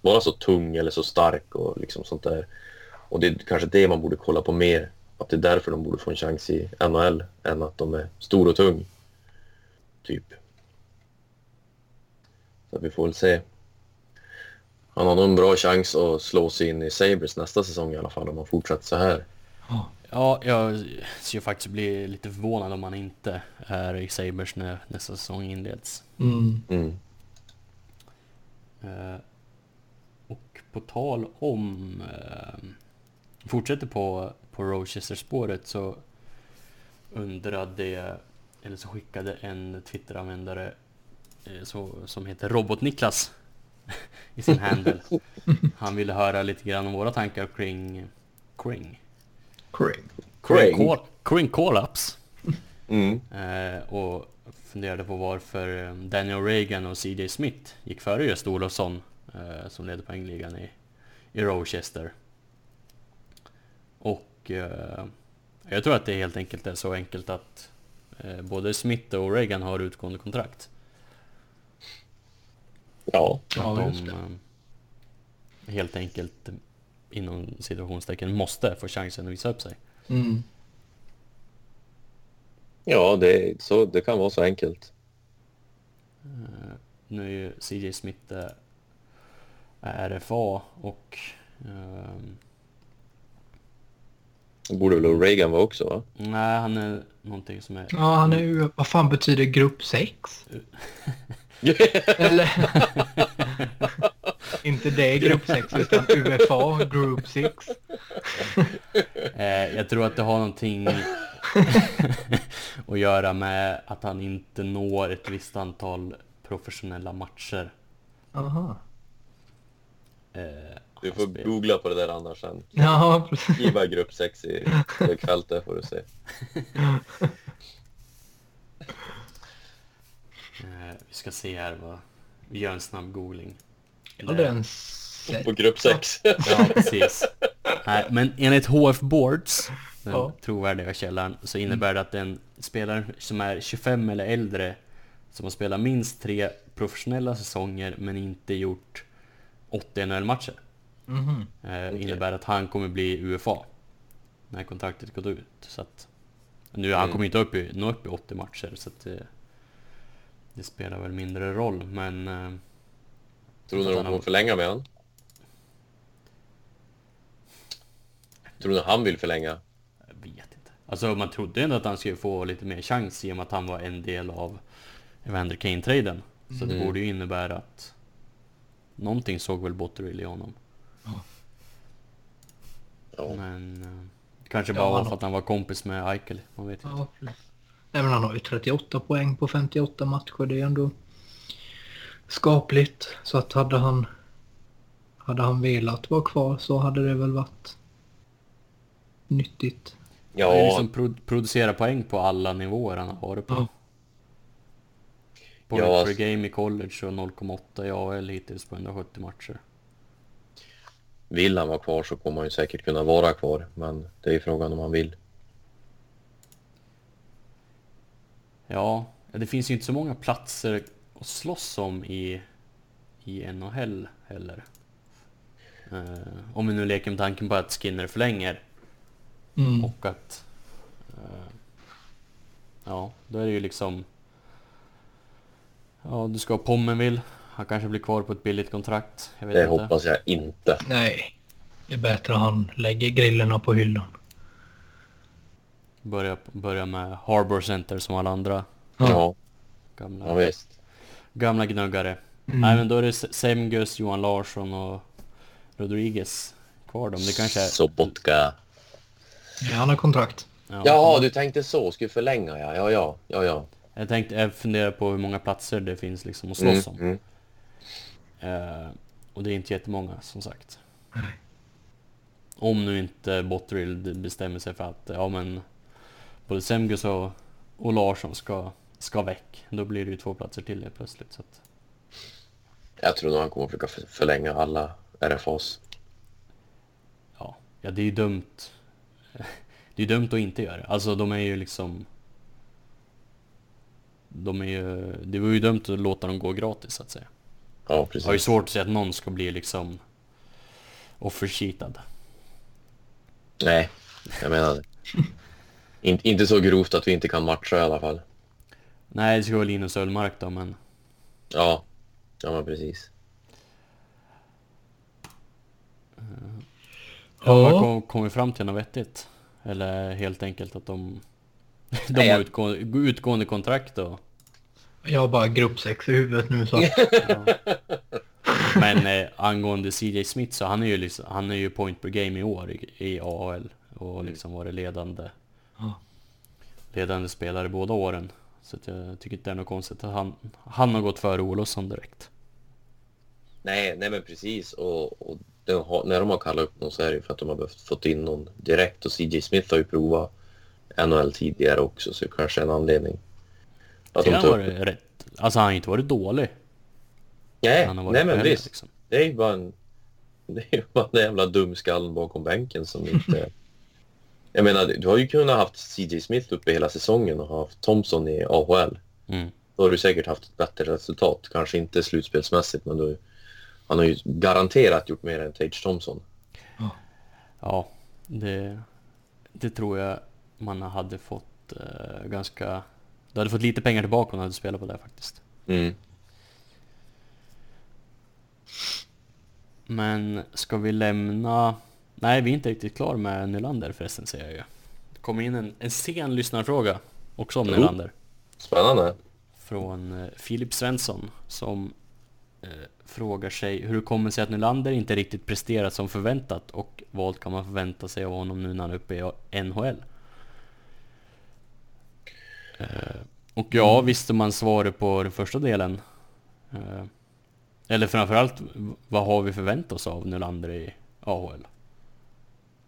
vara så tung eller så stark och liksom sånt där. Och det är kanske det man borde kolla på mer. Att det är därför de borde få en chans i NHL än att de är stor och tung. Typ. Så vi får väl se. Han har nog en bra chans att slå sig in i Sabres nästa säsong i alla fall om han fortsätter så här. Ja, jag skulle faktiskt bli lite förvånad om han inte är i Sabres när nästa säsong inleds. Mm. Mm. Eh, och på tal om... Eh, fortsätter på, på Rochester-spåret så undrade, eller så skickade en Twitter-användare så, som heter Robot-Niklas i sin handle. Han ville höra lite grann om våra tankar kring... Kring? Kring, call, kring call-ups. Mm. Eh, och funderade på varför eh, Daniel Reagan och CJ Smith gick före just Olofsson eh, som ledde poängligan i, i Rochester. Och eh, jag tror att det helt enkelt är så enkelt att eh, både Smith och Reagan har utgående kontrakt. Ja. Ja, att just de det. eh, helt enkelt inom situationstecken måste få chansen att visa upp sig. Mm. Ja, det, så, det kan vara så enkelt. Eh, nu är ju CJ Smith eh, är RFA och ehm, Det borde väl Reagan vara också va? nej, han är någonting som är... Ja, han är. Vad fan betyder grupp 6? Eller? Inte det grupp 6 utan UFA, group 6. Eh, jag tror att det har någonting att göra med att han inte når ett visst antal professionella matcher. Aha. Eh, Du han får spel- googla på det där annars sen. Ja, precis. Skriv bara grupp 6 i sökfältet får du se. Eh, vi ska se här vad Vi gör en snabb googling. Den sett? På grupp 6. Ja, precis. Nej, men enligt HF Boards, den Ja. trovärdiga källan, så innebär det att en spelare som är 25 eller äldre som har spelat minst tre professionella säsonger men inte gjort 80 NHL-matcher Mhm. eh, innebär att han kommer bli UFA när kontraktet gått ut. Så att, nu, han Mm. kommer inte upp i, nå upp i 80 matcher så att det, det spelar väl mindre roll men eh, Tror ni de kommer förlänga med han? Tror ni han vill förlänga? Jag vet inte. Alltså man trodde ändå att han skulle få lite mer chans i och med att han var en del av Evander Kane-traden. Så det Mm. borde ju innebära att någonting såg väl Botterill i honom. Ja. Men eh, kanske Ja, bara var han för har- att han var kompis med Eichel. Man vet inte. Ja, precis. Nej, men han har ju 38 poäng på 58 matcher. Det är ändå skapligt. Så att hade han, hade han velat vara kvar så hade det väl varit nyttigt. Han Ja, liksom pro producera poäng på alla nivåer han har varit på. Ja. Point Ja. per game i college och 0,8 i AL hittills på 170 matcher. vill han vara kvar så kommer han ju säkert kunna vara kvar. Men det är ju frågan om han vill. Ja, det finns ju inte så många platser att slåss om i, i NHL heller. Eh, om vi nu leker med tanken på att Skinner förlänger Mm. och att... eh, ja, då är det ju liksom... Ja, du ska ha Pommenville. Han kanske blir kvar på ett billigt kontrakt. Jag vet Det inte. hoppas jag inte. Nej, det är bättre han lägger grillerna på hyllan. Börja, börja med Harbor Center som alla andra Ja, gamla, ja visst. Gamla gnuggare. Mm. Nej men då är det Semgus, Johan Larsson och Rodriguez kvar dem. Det kanske är... Sobotka. Ja, han har kontrakt. Ja. Jaha, du tänkte så. Skulle förlänga ja. Ja, ja, ja, ja. Jag tänkte, jag funderar på hur många platser det finns liksom att slåss om. Mm, Eh, och det är inte jättemånga som sagt. Om nu inte Botterill bestämmer sig för att ja men både Semgus och, och Larsson ska, ska väck. Då blir det ju två platser till helt plötsligt. Så att, Jag tror nog han kommer försöka för- förlänga alla RFAs. ja. ja, det är ju dumt. Det är ju dumt att inte göra det. Alltså de är ju liksom... De är ju... Det var ju dumt att låta dem gå gratis så att säga. Ja, Jag har ju precis. svårt att säga att någon ska bli liksom offercheatad. Nej, jag menar det. In, inte så grovt att vi inte kan matcha i alla fall. Nej, det ska vara Linus Ullmark då, men Ja, ja men precis. ja. Ja. vad kom, kom vi fram till något vettigt? Eller helt enkelt att de, de Nej, har jag- utgående, utgående kontrakt och... Jag har bara grupp 6 i huvudet nu så Ja. Men eh, angående CJ Smith så han är ju liksom, han är ju point per game i år i, i AHL och liksom varit ledande Ja. ledande spelare båda åren. Så jag tycker inte det är något konstigt att han, han har gått före Olofsson direkt. Nej, nej men precis. Och, och de har, när de har kallat upp någon så är det för att de har behövt fått in någon direkt. Och CJ Smith har ju provat NHL tidigare också, så det kanske är en anledning. Att Det de tar varit rätt. Alltså han har inte varit dålig. Nej, Han har varit nej men visst. liksom. Det är ju bara en... Det är ju bara den jävla dumskallen bakom bänken som inte... Jag menar, du har ju kunnat haft CJ Smith uppe hela säsongen och haft Thompson i AHL. Mm. Då har du säkert haft ett bättre resultat. Kanske inte slutspelsmässigt, men du, han har ju garanterat gjort mer än Tage Thompson. Ja, det, det tror jag man hade fått eh, ganska... Du hade fått lite pengar tillbaka om du hade spelat på det faktiskt. Mm. Men ska vi lämna... Nej, vi är inte riktigt klar med Nylander förresten säger jag ju. Det kom in en, en sen lyssnarfråga också om Jo. Nylander. Spännande. Från eh, Filip Svensson som eh, frågar sig hur det kommer sig att Nylander inte riktigt presterat som förväntat och vad kan man förvänta sig av honom nu när han är uppe i NHL? Eh, och ja, visste man svaret på den första delen. Eh, eller framförallt, vad har vi förväntat oss av Nylander i AHL?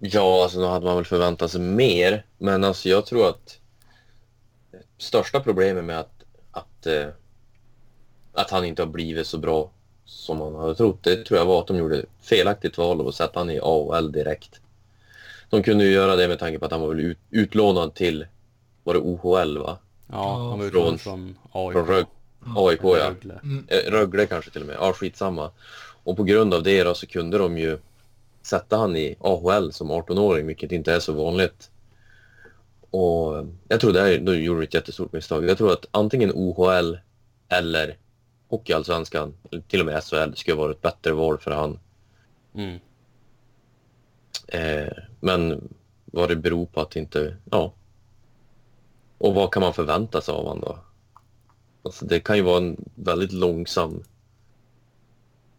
Ja, alltså då hade man väl förväntat sig mer. Men alltså jag tror att största problemet med att, att, eh, att han inte har blivit så bra som man hade trott. Det tror jag var att de gjorde felaktigt val av att sätta han i AHL direkt. De kunde ju göra det med tanke på att han var väl ut, utlånad till, var det OHL va? Ja, han var från- utlånad från AIK. Från Rög, AIK ja. Rögle. Eh, Rögle kanske till och med. Ja, skitsamma. Och på grund av det då så kunde de ju sätta han i AHL som 18-åring, vilket inte är så vanligt. Och jag tror det här, då gjorde de ett jättestort misstag. Jag tror att antingen OHL eller Hockeyallsvenskan, eller till och med SHL, skulle vara ett bättre val för han. Mm. Eh, men vad det beror på att inte, ja. Och vad kan man förvänta sig av honom då? Alltså det kan ju vara en väldigt långsam...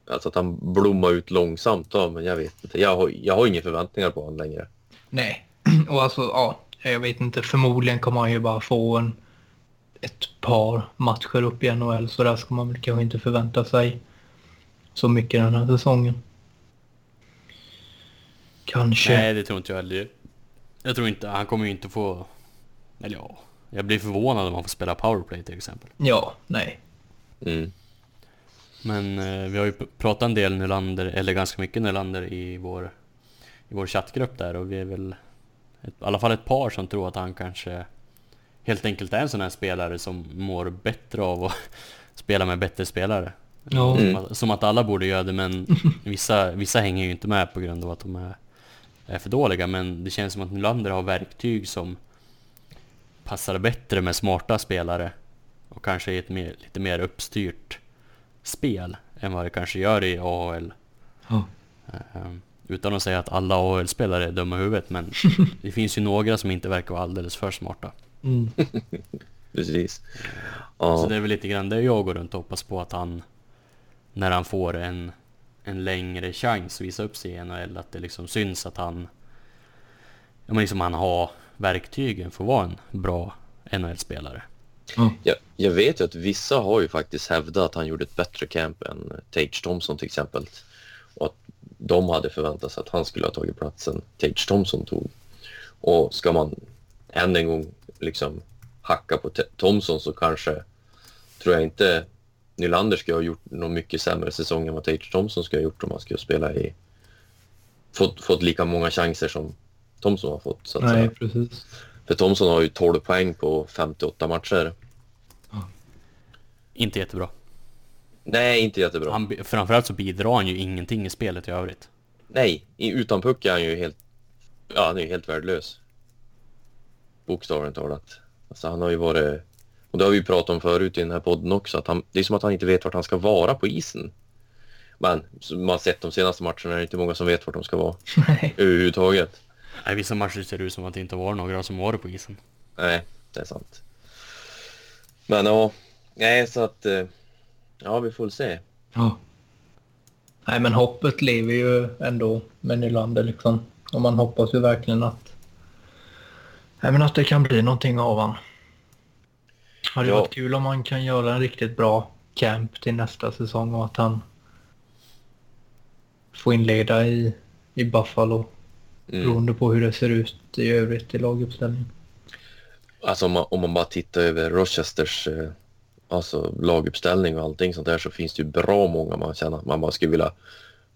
Alltså att han blommar ut långsamt då, men jag vet inte. Jag har, jag har inga förväntningar på honom längre. Nej, och alltså ja, jag vet inte. Förmodligen kommer han ju bara få en, ett par matcher upp i NHL så där ska man väl kanske inte förvänta sig så mycket den här säsongen. Kanske. Nej, det tror inte jag heller. Jag tror inte, han kommer ju inte få... Eller ja, jag blir förvånad om han får spela powerplay till exempel. Ja, nej. Mm. Men eh, vi har ju pr- pratat en del Nylander, eller ganska mycket Nylander i vår, i vår chattgrupp där och vi är väl ett, i alla fall ett par som tror att han kanske helt enkelt är en sån här spelare som mår bättre av att spela med bättre spelare. Ja. Som, att, som att alla borde göra det men vissa, vissa hänger ju inte med på grund av att de är, är för dåliga men det känns som att Nylander har verktyg som passar bättre med smarta spelare och kanske i ett mer, lite mer uppstyrt spel än vad det kanske gör i AHL. Ja. Ehm, Utan att säga att alla AHL-spelare är dumma i huvudet men det finns ju några som inte verkar vara alldeles för smarta. Mm. Precis. Så Ja, det är väl lite grann det jag går runt och hoppas på att han när han får en, en längre chans att visa upp sig i NHL att det liksom syns att han ja, men liksom han har verktygen för att vara en bra NHL-spelare. Jag, jag vet ju att vissa har ju faktiskt hävdat att han gjorde ett bättre camp än Tage Thompson till exempel. Och att de hade förväntat sig att han skulle ha tagit platsen Tage Thompson tog. Och ska man än en gång liksom hacka på Thompson så kanske tror jag inte Nylander ska ha gjort någon mycket sämre säsong än vad Tage Thompson ska ha gjort om han skulle spela i fått, fått lika många chanser som Thompson har fått. Så att Nej, säga. precis. För Thompson har ju 12 poäng på 58 matcher. Inte jättebra. Nej, inte jättebra. Han, framförallt så bidrar han ju ingenting i spelet i övrigt. Nej, utan puck är han ju helt, ja, han är ju helt värdelös. Bokstavligt talat. Alltså han har ju varit, och det har vi ju pratat om förut i den här podden också, att han, det är som att han inte vet vart han ska vara på isen. Men som man har sett de senaste matcherna är det inte många som vet vart de ska vara Nej. överhuvudtaget. I vissa matcher ser det ut som att det inte var några som var på isen. Nej, det är sant. Men ja, nej så att, eh, ja vi får se. Ja. Nej, men hoppet lever ju ändå med Nylander liksom. Och man hoppas ju verkligen att... Nej, men att det kan bli någonting av han. Hade Ja. varit kul om man kan göra en riktigt bra camp till nästa säsong och att han får inleda i, i Buffalo. Mm. Beroende på hur det ser ut i övrigt i laguppställningen. Alltså om man, om man bara tittar över Rochesters eh, alltså, laguppställning och allting sånt där så finns det ju bra många man känner att man bara skulle vilja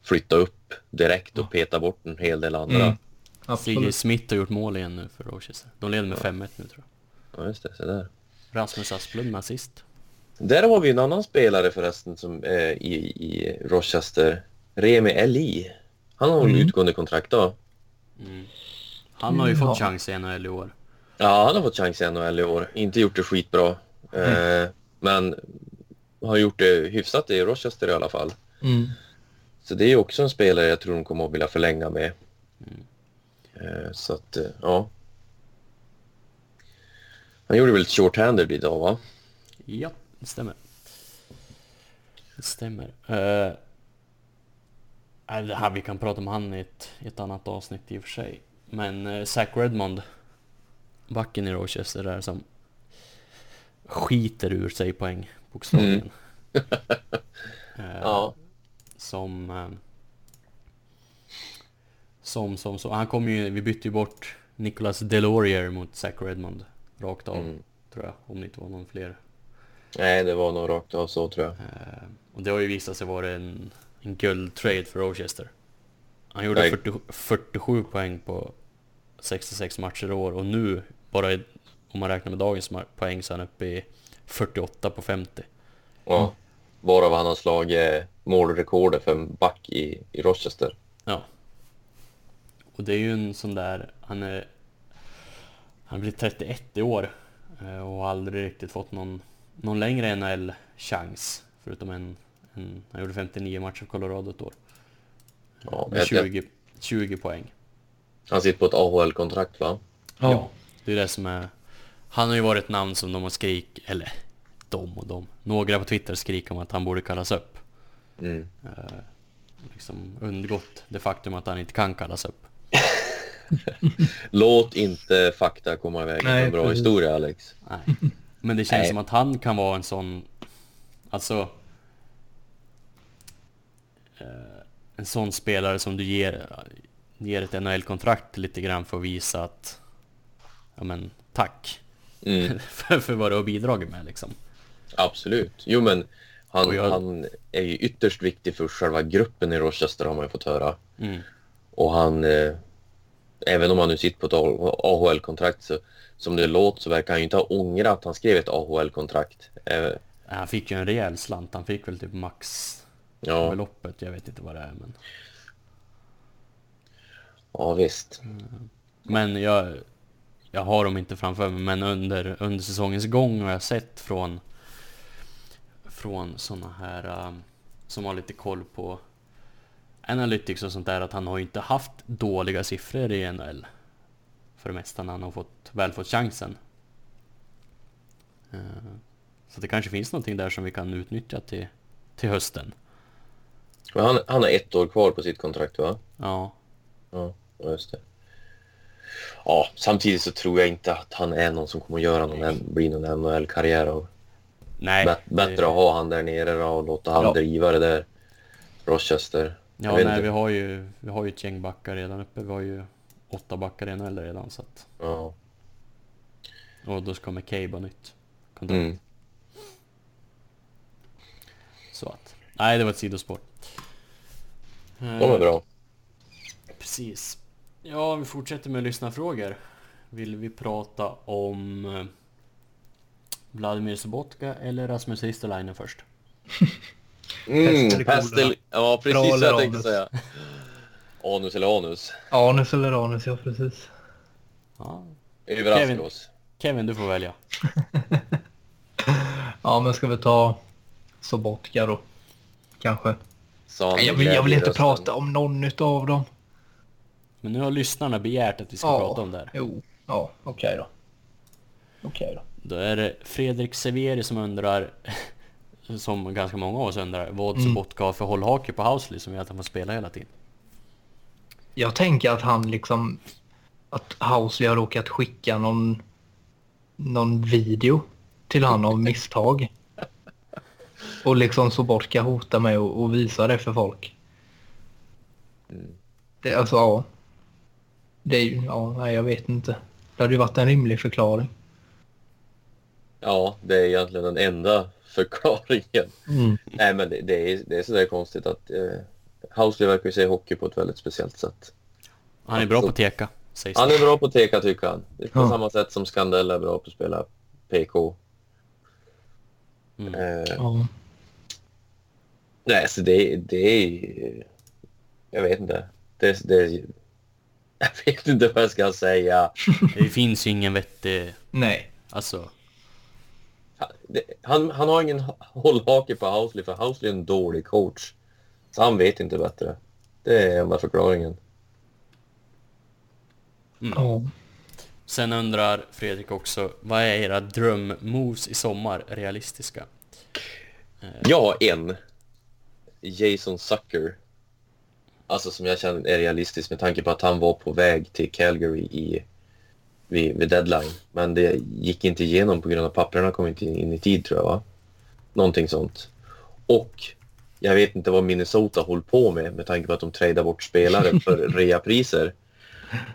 flytta upp direkt och peta bort en hel del andra. Mm. Absolut. Smith har gjort mål igen nu för Rochester. De leder med 5-1 nu tror jag. Ja, just det. Så där. Rasmus Asplund med assist. där har vi en annan spelare förresten som är i, i Rochester. Remi Eli. Han har Mm. utgående kontrakt då? Mm. Han har ju Ja. fått chans i NHL i år. Ja, han har fått chans i NHL i år. Inte gjort det skitbra. Eh, men har gjort det hyfsat i Rochester i alla fall. Mm. Så det är också en spelare jag tror de kommer att vilja förlänga med. Eh, Så att, eh, ja. Han gjorde väl ett short-handed idag, va? Ja, det stämmer. Det stämmer. Uh, det här, vi kan prata om han i ett, ett annat avsnitt i och för sig. Men uh, Zach Redmond, backen i Rochester där som skiter ur sig poäng, bokstavligen. Eh, Ja. Som... eh, som, som, som, han kom ju, vi bytte ju bort Nicholas Delorier mot Zach Redmond rakt av, Mm. tror jag, om det inte var någon fler Nej, det var nog rakt av så tror jag. Eh, och det har ju visat sig vara en, en guldtrade för Rochester. Han gjorde Nej. 40, 47 poäng på 66 matcher i år och nu, bara i, om man räknar med dagens poäng, så är han uppe i 48 på 50. Ja. Varav han har slagit målrekordet för en back i, i Rochester. Ja. Och det är ju en sån där, han är... Han blir 31 i år eh, och har aldrig riktigt fått någon, någon längre NHL-chans. Förutom en, en... Han gjorde 59 matcher för Colorado ett år. Ja, Med jag- 20, 20 poäng. Han sitter på ett AHL-kontrakt va? Ja. Det är det som är... Han har ju varit ett namn som de har skrik eller de och de. Några på Twitter skriker om att han borde kallas upp. Mm. Eh, liksom undgått det faktum att han inte kan kallas upp. Låt inte fakta komma iväg med Nej, en bra precis. historia Alex. Nej. Men det känns Nej. som att han kan vara en sån... Alltså... Eh, en sån spelare som du ger, ger ett NHL-kontrakt lite grann för att visa att... Ja men, tack. Mm, för, för vad du har bidragit med liksom. absolut. Jo men han, jag- han är ju ytterst viktig för själva gruppen i Rochester har man ju fått höra. Mm. Och han, eh, även om han nu sitter på ett AHL-kontrakt så som det låter så verkar han ju inte ha ångrat att han skrev ett AHL-kontrakt. Eh, Han fick ju en rejäl slant. Han fick väl typ max ja, beloppet. Jag vet inte vad det är men... ja, visst. Men jag, jag har dem inte framför mig, men under, under säsongens gång har jag sett från från såna här um, som har lite koll på Analytics och sånt där att han har inte haft dåliga siffror i NHL för det mesta när han har fått, väl fått chansen. Eh, så det kanske finns någonting där som vi kan utnyttja till, till hösten. Men han, han har ett år kvar på sitt kontrakt va? Ja, Ja, just det. Ja, samtidigt så tror jag inte att han är någon som kommer att göra någon, bli någon NHL-karriär av. nej. Bät- Bättre att ha han där nere då och låta han Ja. driva det där. Rochester. Ja, nej, inte. vi har ju, vi har ju ett gäng backar redan uppe. Vi har ju åtta backar i NHL redan så att... Ja. Och då ska McCabe ha nytt kontrakt. Mm. Så att... Nej, det var ett sidospår. De är bra. Precis. Ja, vi fortsätter med lyssnarfrågor. Vill vi prata om eh, Vladimir Sobotka eller Rasmus Ristolainen först? Mm, Pest eller. Ja, precis Bra vad jag tänkte anus? säga. Anus eller anus. Anus eller anus, ja precis. Ja. Överraska Kevin. oss. Kevin, du får välja. Ja, men ska vi ta Sobotka då? Kanske. Han Jag vill, jag vill inte rösten. prata om någon utav dem. Men nu har lyssnarna begärt att vi ska Ja. prata om det här. Jo, ja, okej då. Okej då. Då är det Fredrik Severi som undrar, som ganska många av oss undrar, vad Mm. Sobotka har för hållhake på Housley som gör att han får spela hela tiden. Jag tänker att han liksom... Att Housley har råkat skicka någon... Någon video till han av misstag. Och liksom Sobotka hotar med att att visa det för folk. Det, alltså, ja. Det är ju... Ja, nej, jag vet inte. Det hade ju varit en rimlig förklaring. Ja, det är egentligen den enda förklaringen. Mm. Nej, men det, det, är, det är sådär konstigt att eh, Housley verkar ju se hockey på ett väldigt speciellt sätt. Han är bra på att teka, sägs Han är bra på teka tycker han. Det är på Ja. samma sätt som Skandell är bra på att spela PK. Mm. Eh, Ja. nej, så det, det är... Jag vet inte. Det, det, jag vet inte vad jag ska säga. Det finns ju ingen vettig, Nej. alltså, han, han har ingen hållhake på Housley för Housley är en dålig coach. Så han vet inte bättre. Det är enda förklaringen. Ja. Sen undrar Fredrik också, vad är era drömmoves i sommar realistiska? Jag har en. Jason Sucker. Alltså som jag känner är realistisk med tanke på att han var på väg till Calgary i, vid, vid deadline. Men det gick inte igenom på grund av papperna kom inte in i tid tror jag va? Någonting sånt. Och jag vet inte vad Minnesota håller på med med tanke på att de tradar bort spelare för reapriser.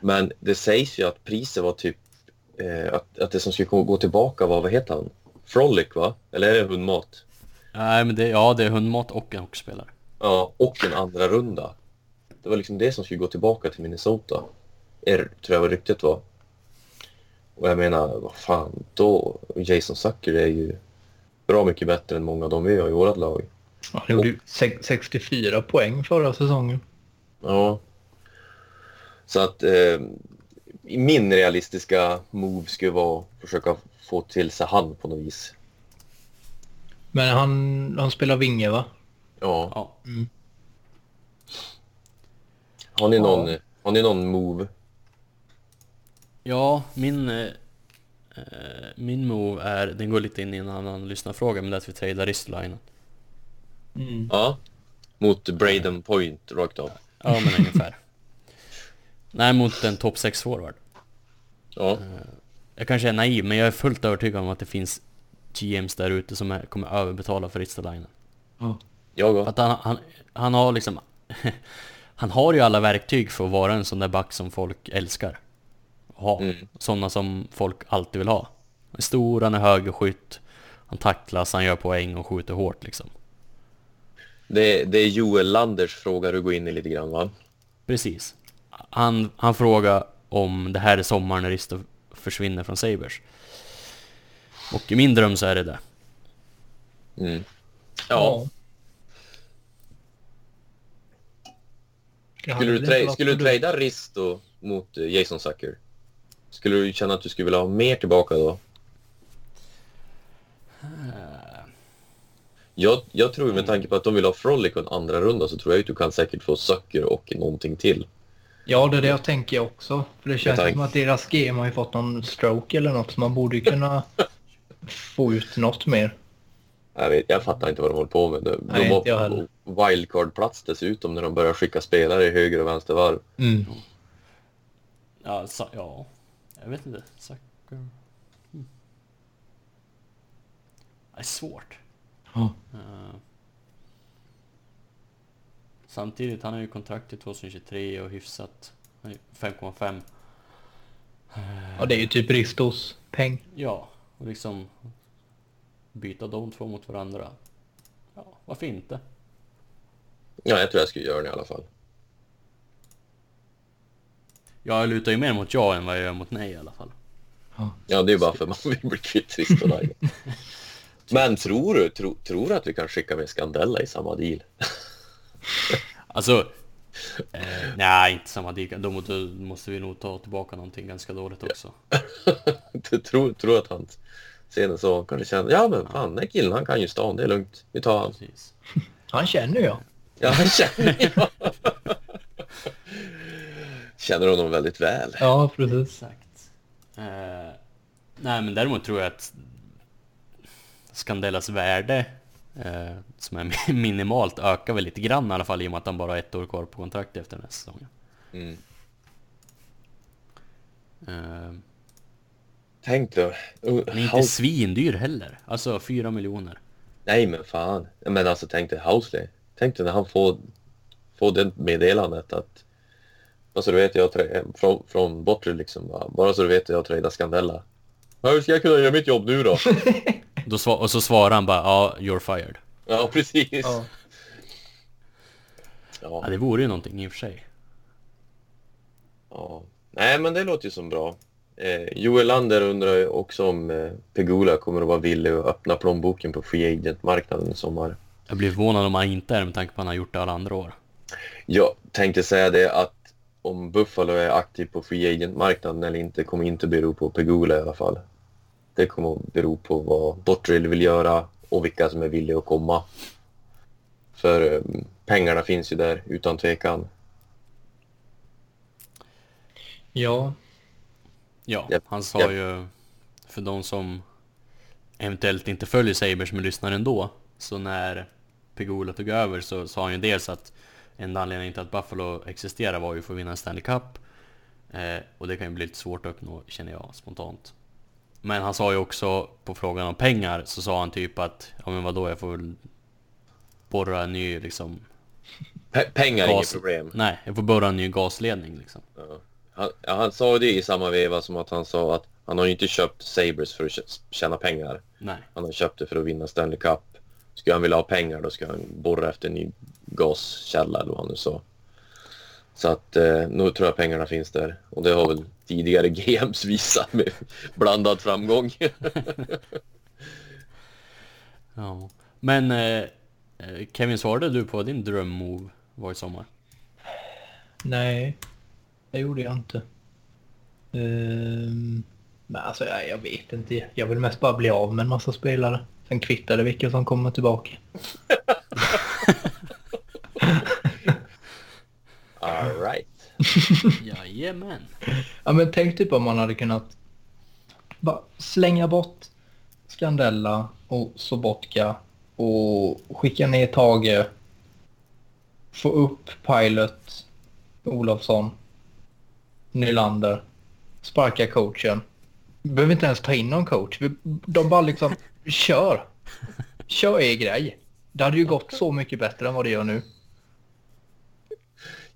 Men det sägs ju att priset var typ eh, att, att det som skulle gå tillbaka var, vad heter han? Frolic va? Eller är det hundmat? Nej men det, ja det är hundmat och en hockeyspelare. Ja, och en andra runda. Det var liksom det som skulle gå tillbaka till Minnesota. Er, tror jag vad ryktet var. Och jag menar, vad fan, då... Jason Zucker är ju bra mycket bättre än många av dem vi har i vårt lag. Han gjorde ju sex- 64 poäng förra säsongen. Ja. Så att eh, min realistiska move skulle vara att försöka få till sig han på något vis. Men han, han spelar vinge va? Ja. Ja. Har ni någon, Ja. har ni någon move? Ja, min... Eh, min move är, den går lite in i en annan lyssnarfråga, men det är att vi tradar Ristolainen. Mm. Ja. Mot Braden Point rakt av. Ja men ungefär. Nej, mot en topp 6 forward. Ja. Jag kanske är naiv, men jag är fullt övertygad om att det finns GMs där ute som är, kommer överbetala för Ristolainen. Jag också. Att han, han, han har liksom... han har ju alla verktyg för att vara en sån där back som folk älskar. Ha. Mm. Sådana som folk alltid vill ha. Han är stor, han är högerskytt, han tacklas, han gör poäng och skjuter hårt liksom. Det, det är Joel Landers fråga du går in i lite grann va? Precis. Han, han frågar om det här är sommaren när Risto försvinner från Sabres. Och i min dröm så är det det. Mm. Ja. Jag Skulle du, tra- skulle du trada Risto mot eh, Jason Zucker? Skulle du känna att du skulle vilja ha mer tillbaka då? Jag, jag tror med tanke på att de vill ha Frolic och en andra runda så tror jag att du kan säkert få Zucker och någonting till. Ja, det är det jag tänker också. För det känns som att deras GM har ju fått någon stroke eller något. Så man borde ju kunna få ut något mer. Jag, vet, jag fattar inte vad de håller på med. De, Nej, de var på wildcard-plats dessutom när de börjar skicka spelare i höger och vänster varv. Mm. Ja, sa, ja. Jag vet inte. Sucker. Hmm. Det är svårt. Ja. Eh, samtidigt, han har ju kontrakt till 2023 och hyfsat. Han är 5,5. ja, det är ju typ Ristos peng. Ja, och liksom byta de två mot varandra. Ja, varför inte? Ja, jag tror jag skulle göra det i alla fall. Jag lutar ju mer mot ja än vad jag gör mot nej i alla fall. Ja, det är bara för man vill bli kvitt Ristolainen. Men tror du, tro, tror du att vi kan skicka med Scandella i samma deal? Alltså, eh, nej inte samma dika. Då, må- då måste vi nog ta tillbaka någonting ganska dåligt också. Du tror, tror att han sen så kanske känner, ja men fan den här killen han kan ju stan, det är lugnt. Vi tar han. Precis. Han känner jag. Ja, han känner jag. Känner honom väldigt väl. Ja, precis. Exakt. Eh, nej men däremot tror jag att Scandellas värde, eh, som är minimalt, ökar väl lite grann i alla fall i och med att han bara har ett år kvar på kontrakt efter den här säsongen. Mm. Eh, Tänk då. Uh, han är inte House- svindyr heller. Alltså 4 miljoner. Nej men fan. Men alltså tänk dig Housley. Tänk dig när han får, får det meddelandet att bara så du vet jag från, från Botry liksom bara, bara så du vet jag tradar Scandella. Hur ska jag kunna göra mitt jobb nu då? Då sva- och så svarar han bara ja, you're fired. ja precis. Ja. Ja, Ja, det vore ju någonting i och för sig. ja. Nej men det låter ju som bra. Eh, Joel Lander undrar ju också om eh, Pegula kommer att vara villig att öppna plånboken på Free Agent-marknaden i sommar. Jag blir förvånad om han inte är med tanke på att han har gjort det alla andra år. Jag tänkte säga det att om Buffalo är aktiv på Free Agent-marknaden eller inte kommer inte bero på Pegula i alla fall. Det kommer att bero på vad Bottrill vill göra och vilka som är villiga att komma. För eh, pengarna finns ju där utan tvekan. Ja, Ja, Japp, han sa japp. ju för de som eventuellt inte följer Sabres men lyssnar ändå. Så när Pegula tog över så sa han ju dels att enda anledningen till att Buffalo existerar var ju för att vinna en Stanley Cup. Eh, och det kan ju bli lite svårt att uppnå känner jag spontant. Men han sa ju också på frågan om pengar så sa han typ att ja men vadå jag får väl borra en ny liksom Pe- pengar är inget problem. Nej, jag får borra en ny gasledning liksom. Ja. Han, ja, han sa det i samma veva som att han sa att Han har ju inte köpt Sabres för att tjä- tjäna pengar. Nej. Han har köpt det för att vinna Stanley Cup. Ska han vilja ha pengar då ska han borra efter en ny gaskälla eller vad han nu sa. Så att eh, nu tror jag pengarna finns där. Och det har väl tidigare GMs visat med blandad framgång. Ja. Men eh, Kevin, svarade du på din drömmove var i sommar? Nej, det gjorde jag inte. Ehm, men alltså jag, jag vet inte. Jag vill mest bara bli av med en massa spelare. Sen kvittar det vilka som kommer tillbaka. All right. Jajamän. Ja men tänk typ om man hade kunnat bara slänga bort Scandella och Sobotka och skicka ner Tage. Få upp Pilot, Olofsson, Nylander, sparka coachen. Behöver inte ens ta in någon coach. Vi- De bara liksom kör. Kör er grej. Det hade ju gått så mycket bättre än vad det gör nu.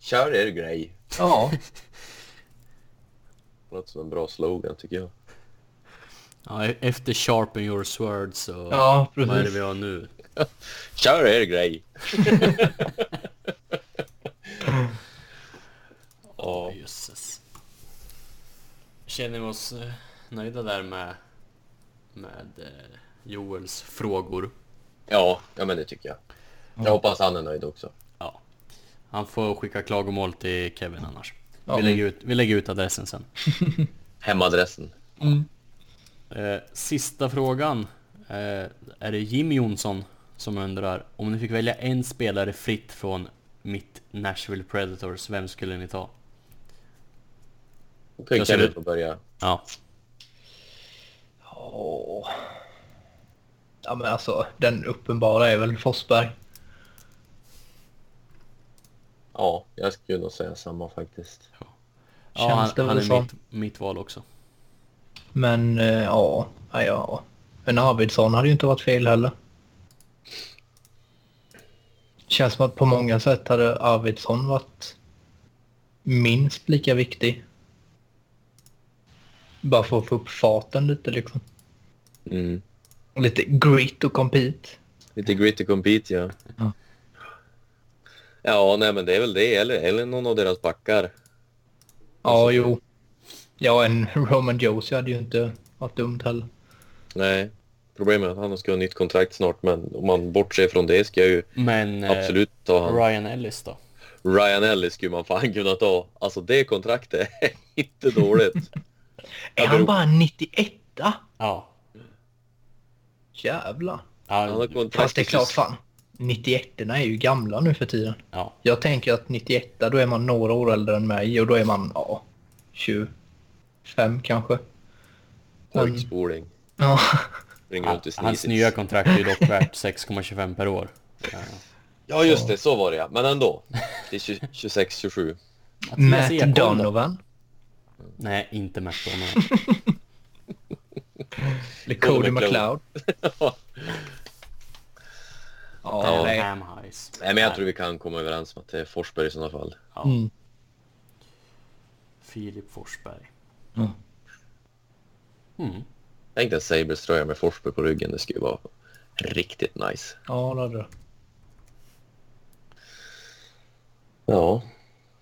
Kör er grej. Ja, Låter som en bra slogan tycker jag. Ja, e- efter Sharpen your sword så... ja vad är det precis. vi har nu? Kör er grej. Ja, Jösses. Känner vi oss eh, nöjda där med, med eh, Joels frågor? ja, ja, men det tycker jag. Jag hoppas han är nöjd också. Han får skicka klagomål till Kevin annars. Ja. Vi, lägger ut, vi lägger ut adressen sen. Hemadressen. Eh, sista frågan. Eh, är det Jim Jonsson som undrar om ni fick välja en spelare fritt från mitt Nashville Predators, vem skulle ni ta? Okej, ser Kevin får börja. Ja, Åh. Ja men alltså den uppenbara är väl Forsberg. Ja, jag skulle nog säga samma faktiskt. ja Känns han, det han väl är som. mitt, mitt val också. Men eh, ja, ja, ja. Men Arvidsson hade ju inte varit fel heller. Känns som att på många sätt hade Arvidsson varit minst lika viktig. Bara för att få upp farten lite liksom. Mm. Och lite grit och compete. Lite gritty compete, ja. Ja. Ja, nej men det är väl det. Eller, eller någon av deras backar. Ja, jo. Ja, en Roman Josie hade ju inte varit dumt heller. Nej, problemet är att han ska ha nytt kontrakt snart. Men om man bortser från det ska jag ju Men eh, absolut ta han. Ryan Ellis då? Ryan Ellis skulle man fan kunna ta. Alltså det kontraktet är inte dåligt. Är han beror- bara 91 Ja. Jävlar. Han har kontrakt Fast det är klart fan. 91 är ju gamla nu för tiden. ja. Jag tänker att 91 då är man några år äldre än mig och då är man ja, 25 kanske. Pojkspoling. Ja. I Han, hans nya kontrakt är ju dock värt 6,25 per år. Ja. Ja just det, så var det ja. Men ändå. Det är 26-27. Mattias Matt Ekholm? Donovan. Nej, inte Matt Donovan. Eller Cody McLeod. Ja. Ja, Ja. nej. Men jag tror vi kan komma överens om att det är Forsberg i sådana fall. Ja. Mm. Filip Forsberg. Ja. Mm. Tänk dig en Sabres tröja med Forsberg på ryggen. Det skulle vara riktigt nice. Ja, det hade det. Ja.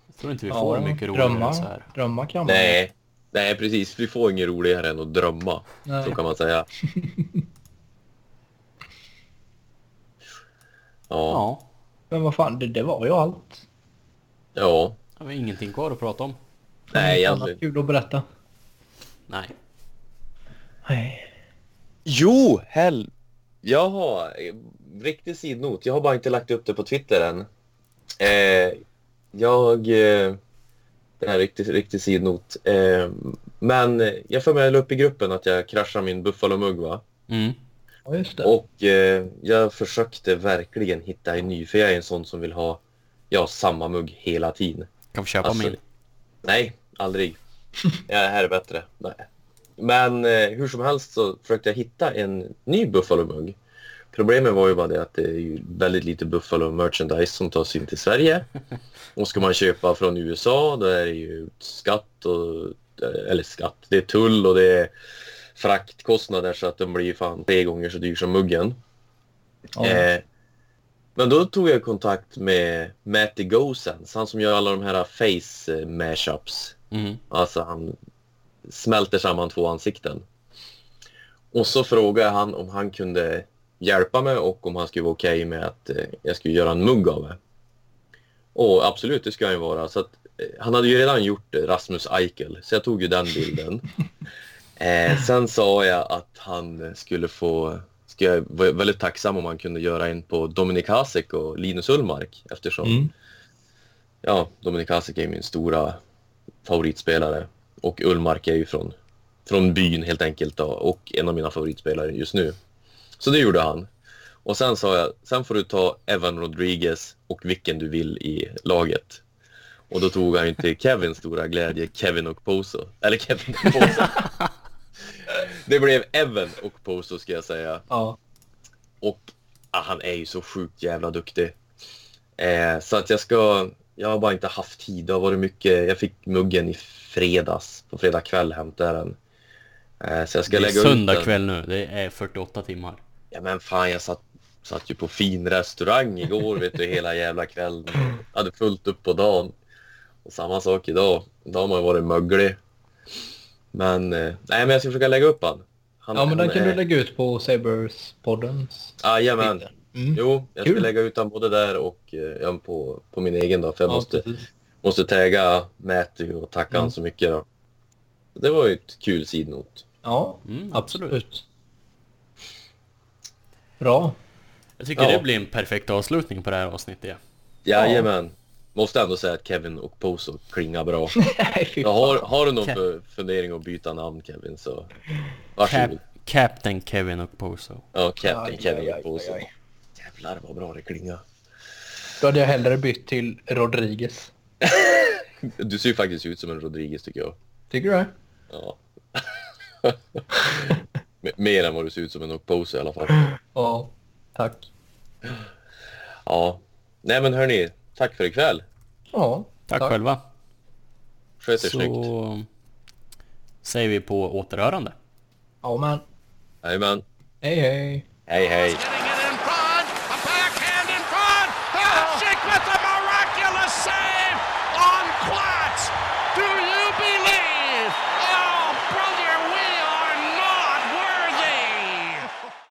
Jag tror inte vi Ja, får mycket roligare drömmar, så här. Drömmar kan man. Nej. Nej precis, vi får inget roligare än att drömma. Nej. Så kan man säga. Ja. Ja, Men vad fan, det, det var ju allt. Ja. det var ingenting kvar att prata om. Nej Inget annat egentligen. kul att berätta. Nej. Nej. Jo, hell. Jag har riktig sidnot. Jag har bara inte lagt upp det på Twitter än. Eh, jag... Eh, det här är riktig, riktig sidnot. Eh, men jag får med upp i gruppen att jag kraschar min Buffalo-mugg va. Mm. Ja, just det. Och eh, jag försökte verkligen hitta en ny, för jag är en sån som vill ha ja, samma mugg hela tiden. Kan få köpa Alltså, min. Nej, aldrig. Ja, det här är bättre. Nej. Men eh, hur som helst så försökte jag hitta en ny Buffalo-mugg. Problemet var ju bara det att det är ju väldigt lite Buffalo merchandise som tas in till Sverige. Och ska man köpa från USA då är det ju skatt och eh, eller skatt, det är tull och det är fraktkostnader så att den blir fan tre gånger så dyr som muggen. Ja. Eh, men då tog jag kontakt med Matty Gosens, han som gör alla de här face eh, mashups. Mhm. Alltså han smälter samman två ansikten. Och så frågade han om han kunde hjälpa mig och om han skulle vara okej med att eh, jag skulle göra en mugg av det. Och absolut, det ska han ju vara. Så att, eh, han hade ju redan gjort Rasmus Eichel, så jag tog ju den bilden. eh, sen sa jag att han skulle få... Ska jag vara väldigt tacksam om han kunde göra en på Dominik Hasek och Linus Ullmark eftersom Mm. ja, Dominik Hasek är min stora favoritspelare och Ullmark är ju från, från byn helt enkelt då, och en av mina favoritspelare just nu. Så det gjorde han. Och sen sa jag, sen får du ta Evan Rodriguez och vilken du vill i laget. Och då tog han ju till Kevins stora glädje Kevin och Poso. Eller Kevin och Poso. det blev Evan och Poso ska jag säga. Ja. Och ah, han är ju så sjukt jävla duktig. Eh, så att jag ska... Jag har bara inte haft tid. Det har varit mycket... Jag fick muggen i fredags. På fredag kväll hämtade jag den. Eh, så jag ska Det är lägga ut söndag den. kväll nu, det är 48 timmar. Ja men fan jag satt, satt ju på fin restaurang igår vet du hela jävla kvällen. Jag hade fullt upp på dagen. Och samma sak idag. Idag har man ju varit möglig. Men, eh, nej men jag ska försöka lägga upp han. han ja, men den han kan är- du lägga ut på Sabers-poddens Jajamän. bilder. Mm. Jo, jag ska Kul. lägga ut den både där och eh, ja, på, på min egen då. För jag Ja, måste, precis. måste tagga Matty och tacka Mm. han så mycket då. Det var ju ett kul sidnot. Ja, Mm, absolut. absolut. Bra. Jag tycker Ja. det blir en perfekt avslutning på det här avsnittet. Jajamän. Måste ändå säga att Kevin och Poso klingar bra. Nej, fy Ja, har, har du någon för, fundering att byta namn Kevin så Cap varsågod. Captain Kevin och Poso. Ja, Captain Aj, Kevin och Poso. aj, aj. Jävlar vad bra det klingar. Då hade jag hellre bytt till Rodriguez. Du ser ju faktiskt ut som en Rodriguez tycker jag. Tycker du det? Ja. Mer än vad du ser ut som en Poso i alla fall. Ja, tack. Ja. Nej men hörni, tack för ikväll. Ja, Tack, själva. Sköt er snyggt. Så säger vi på återhörande. Ja, men. Jajamän. Hej, hej. Hej hej.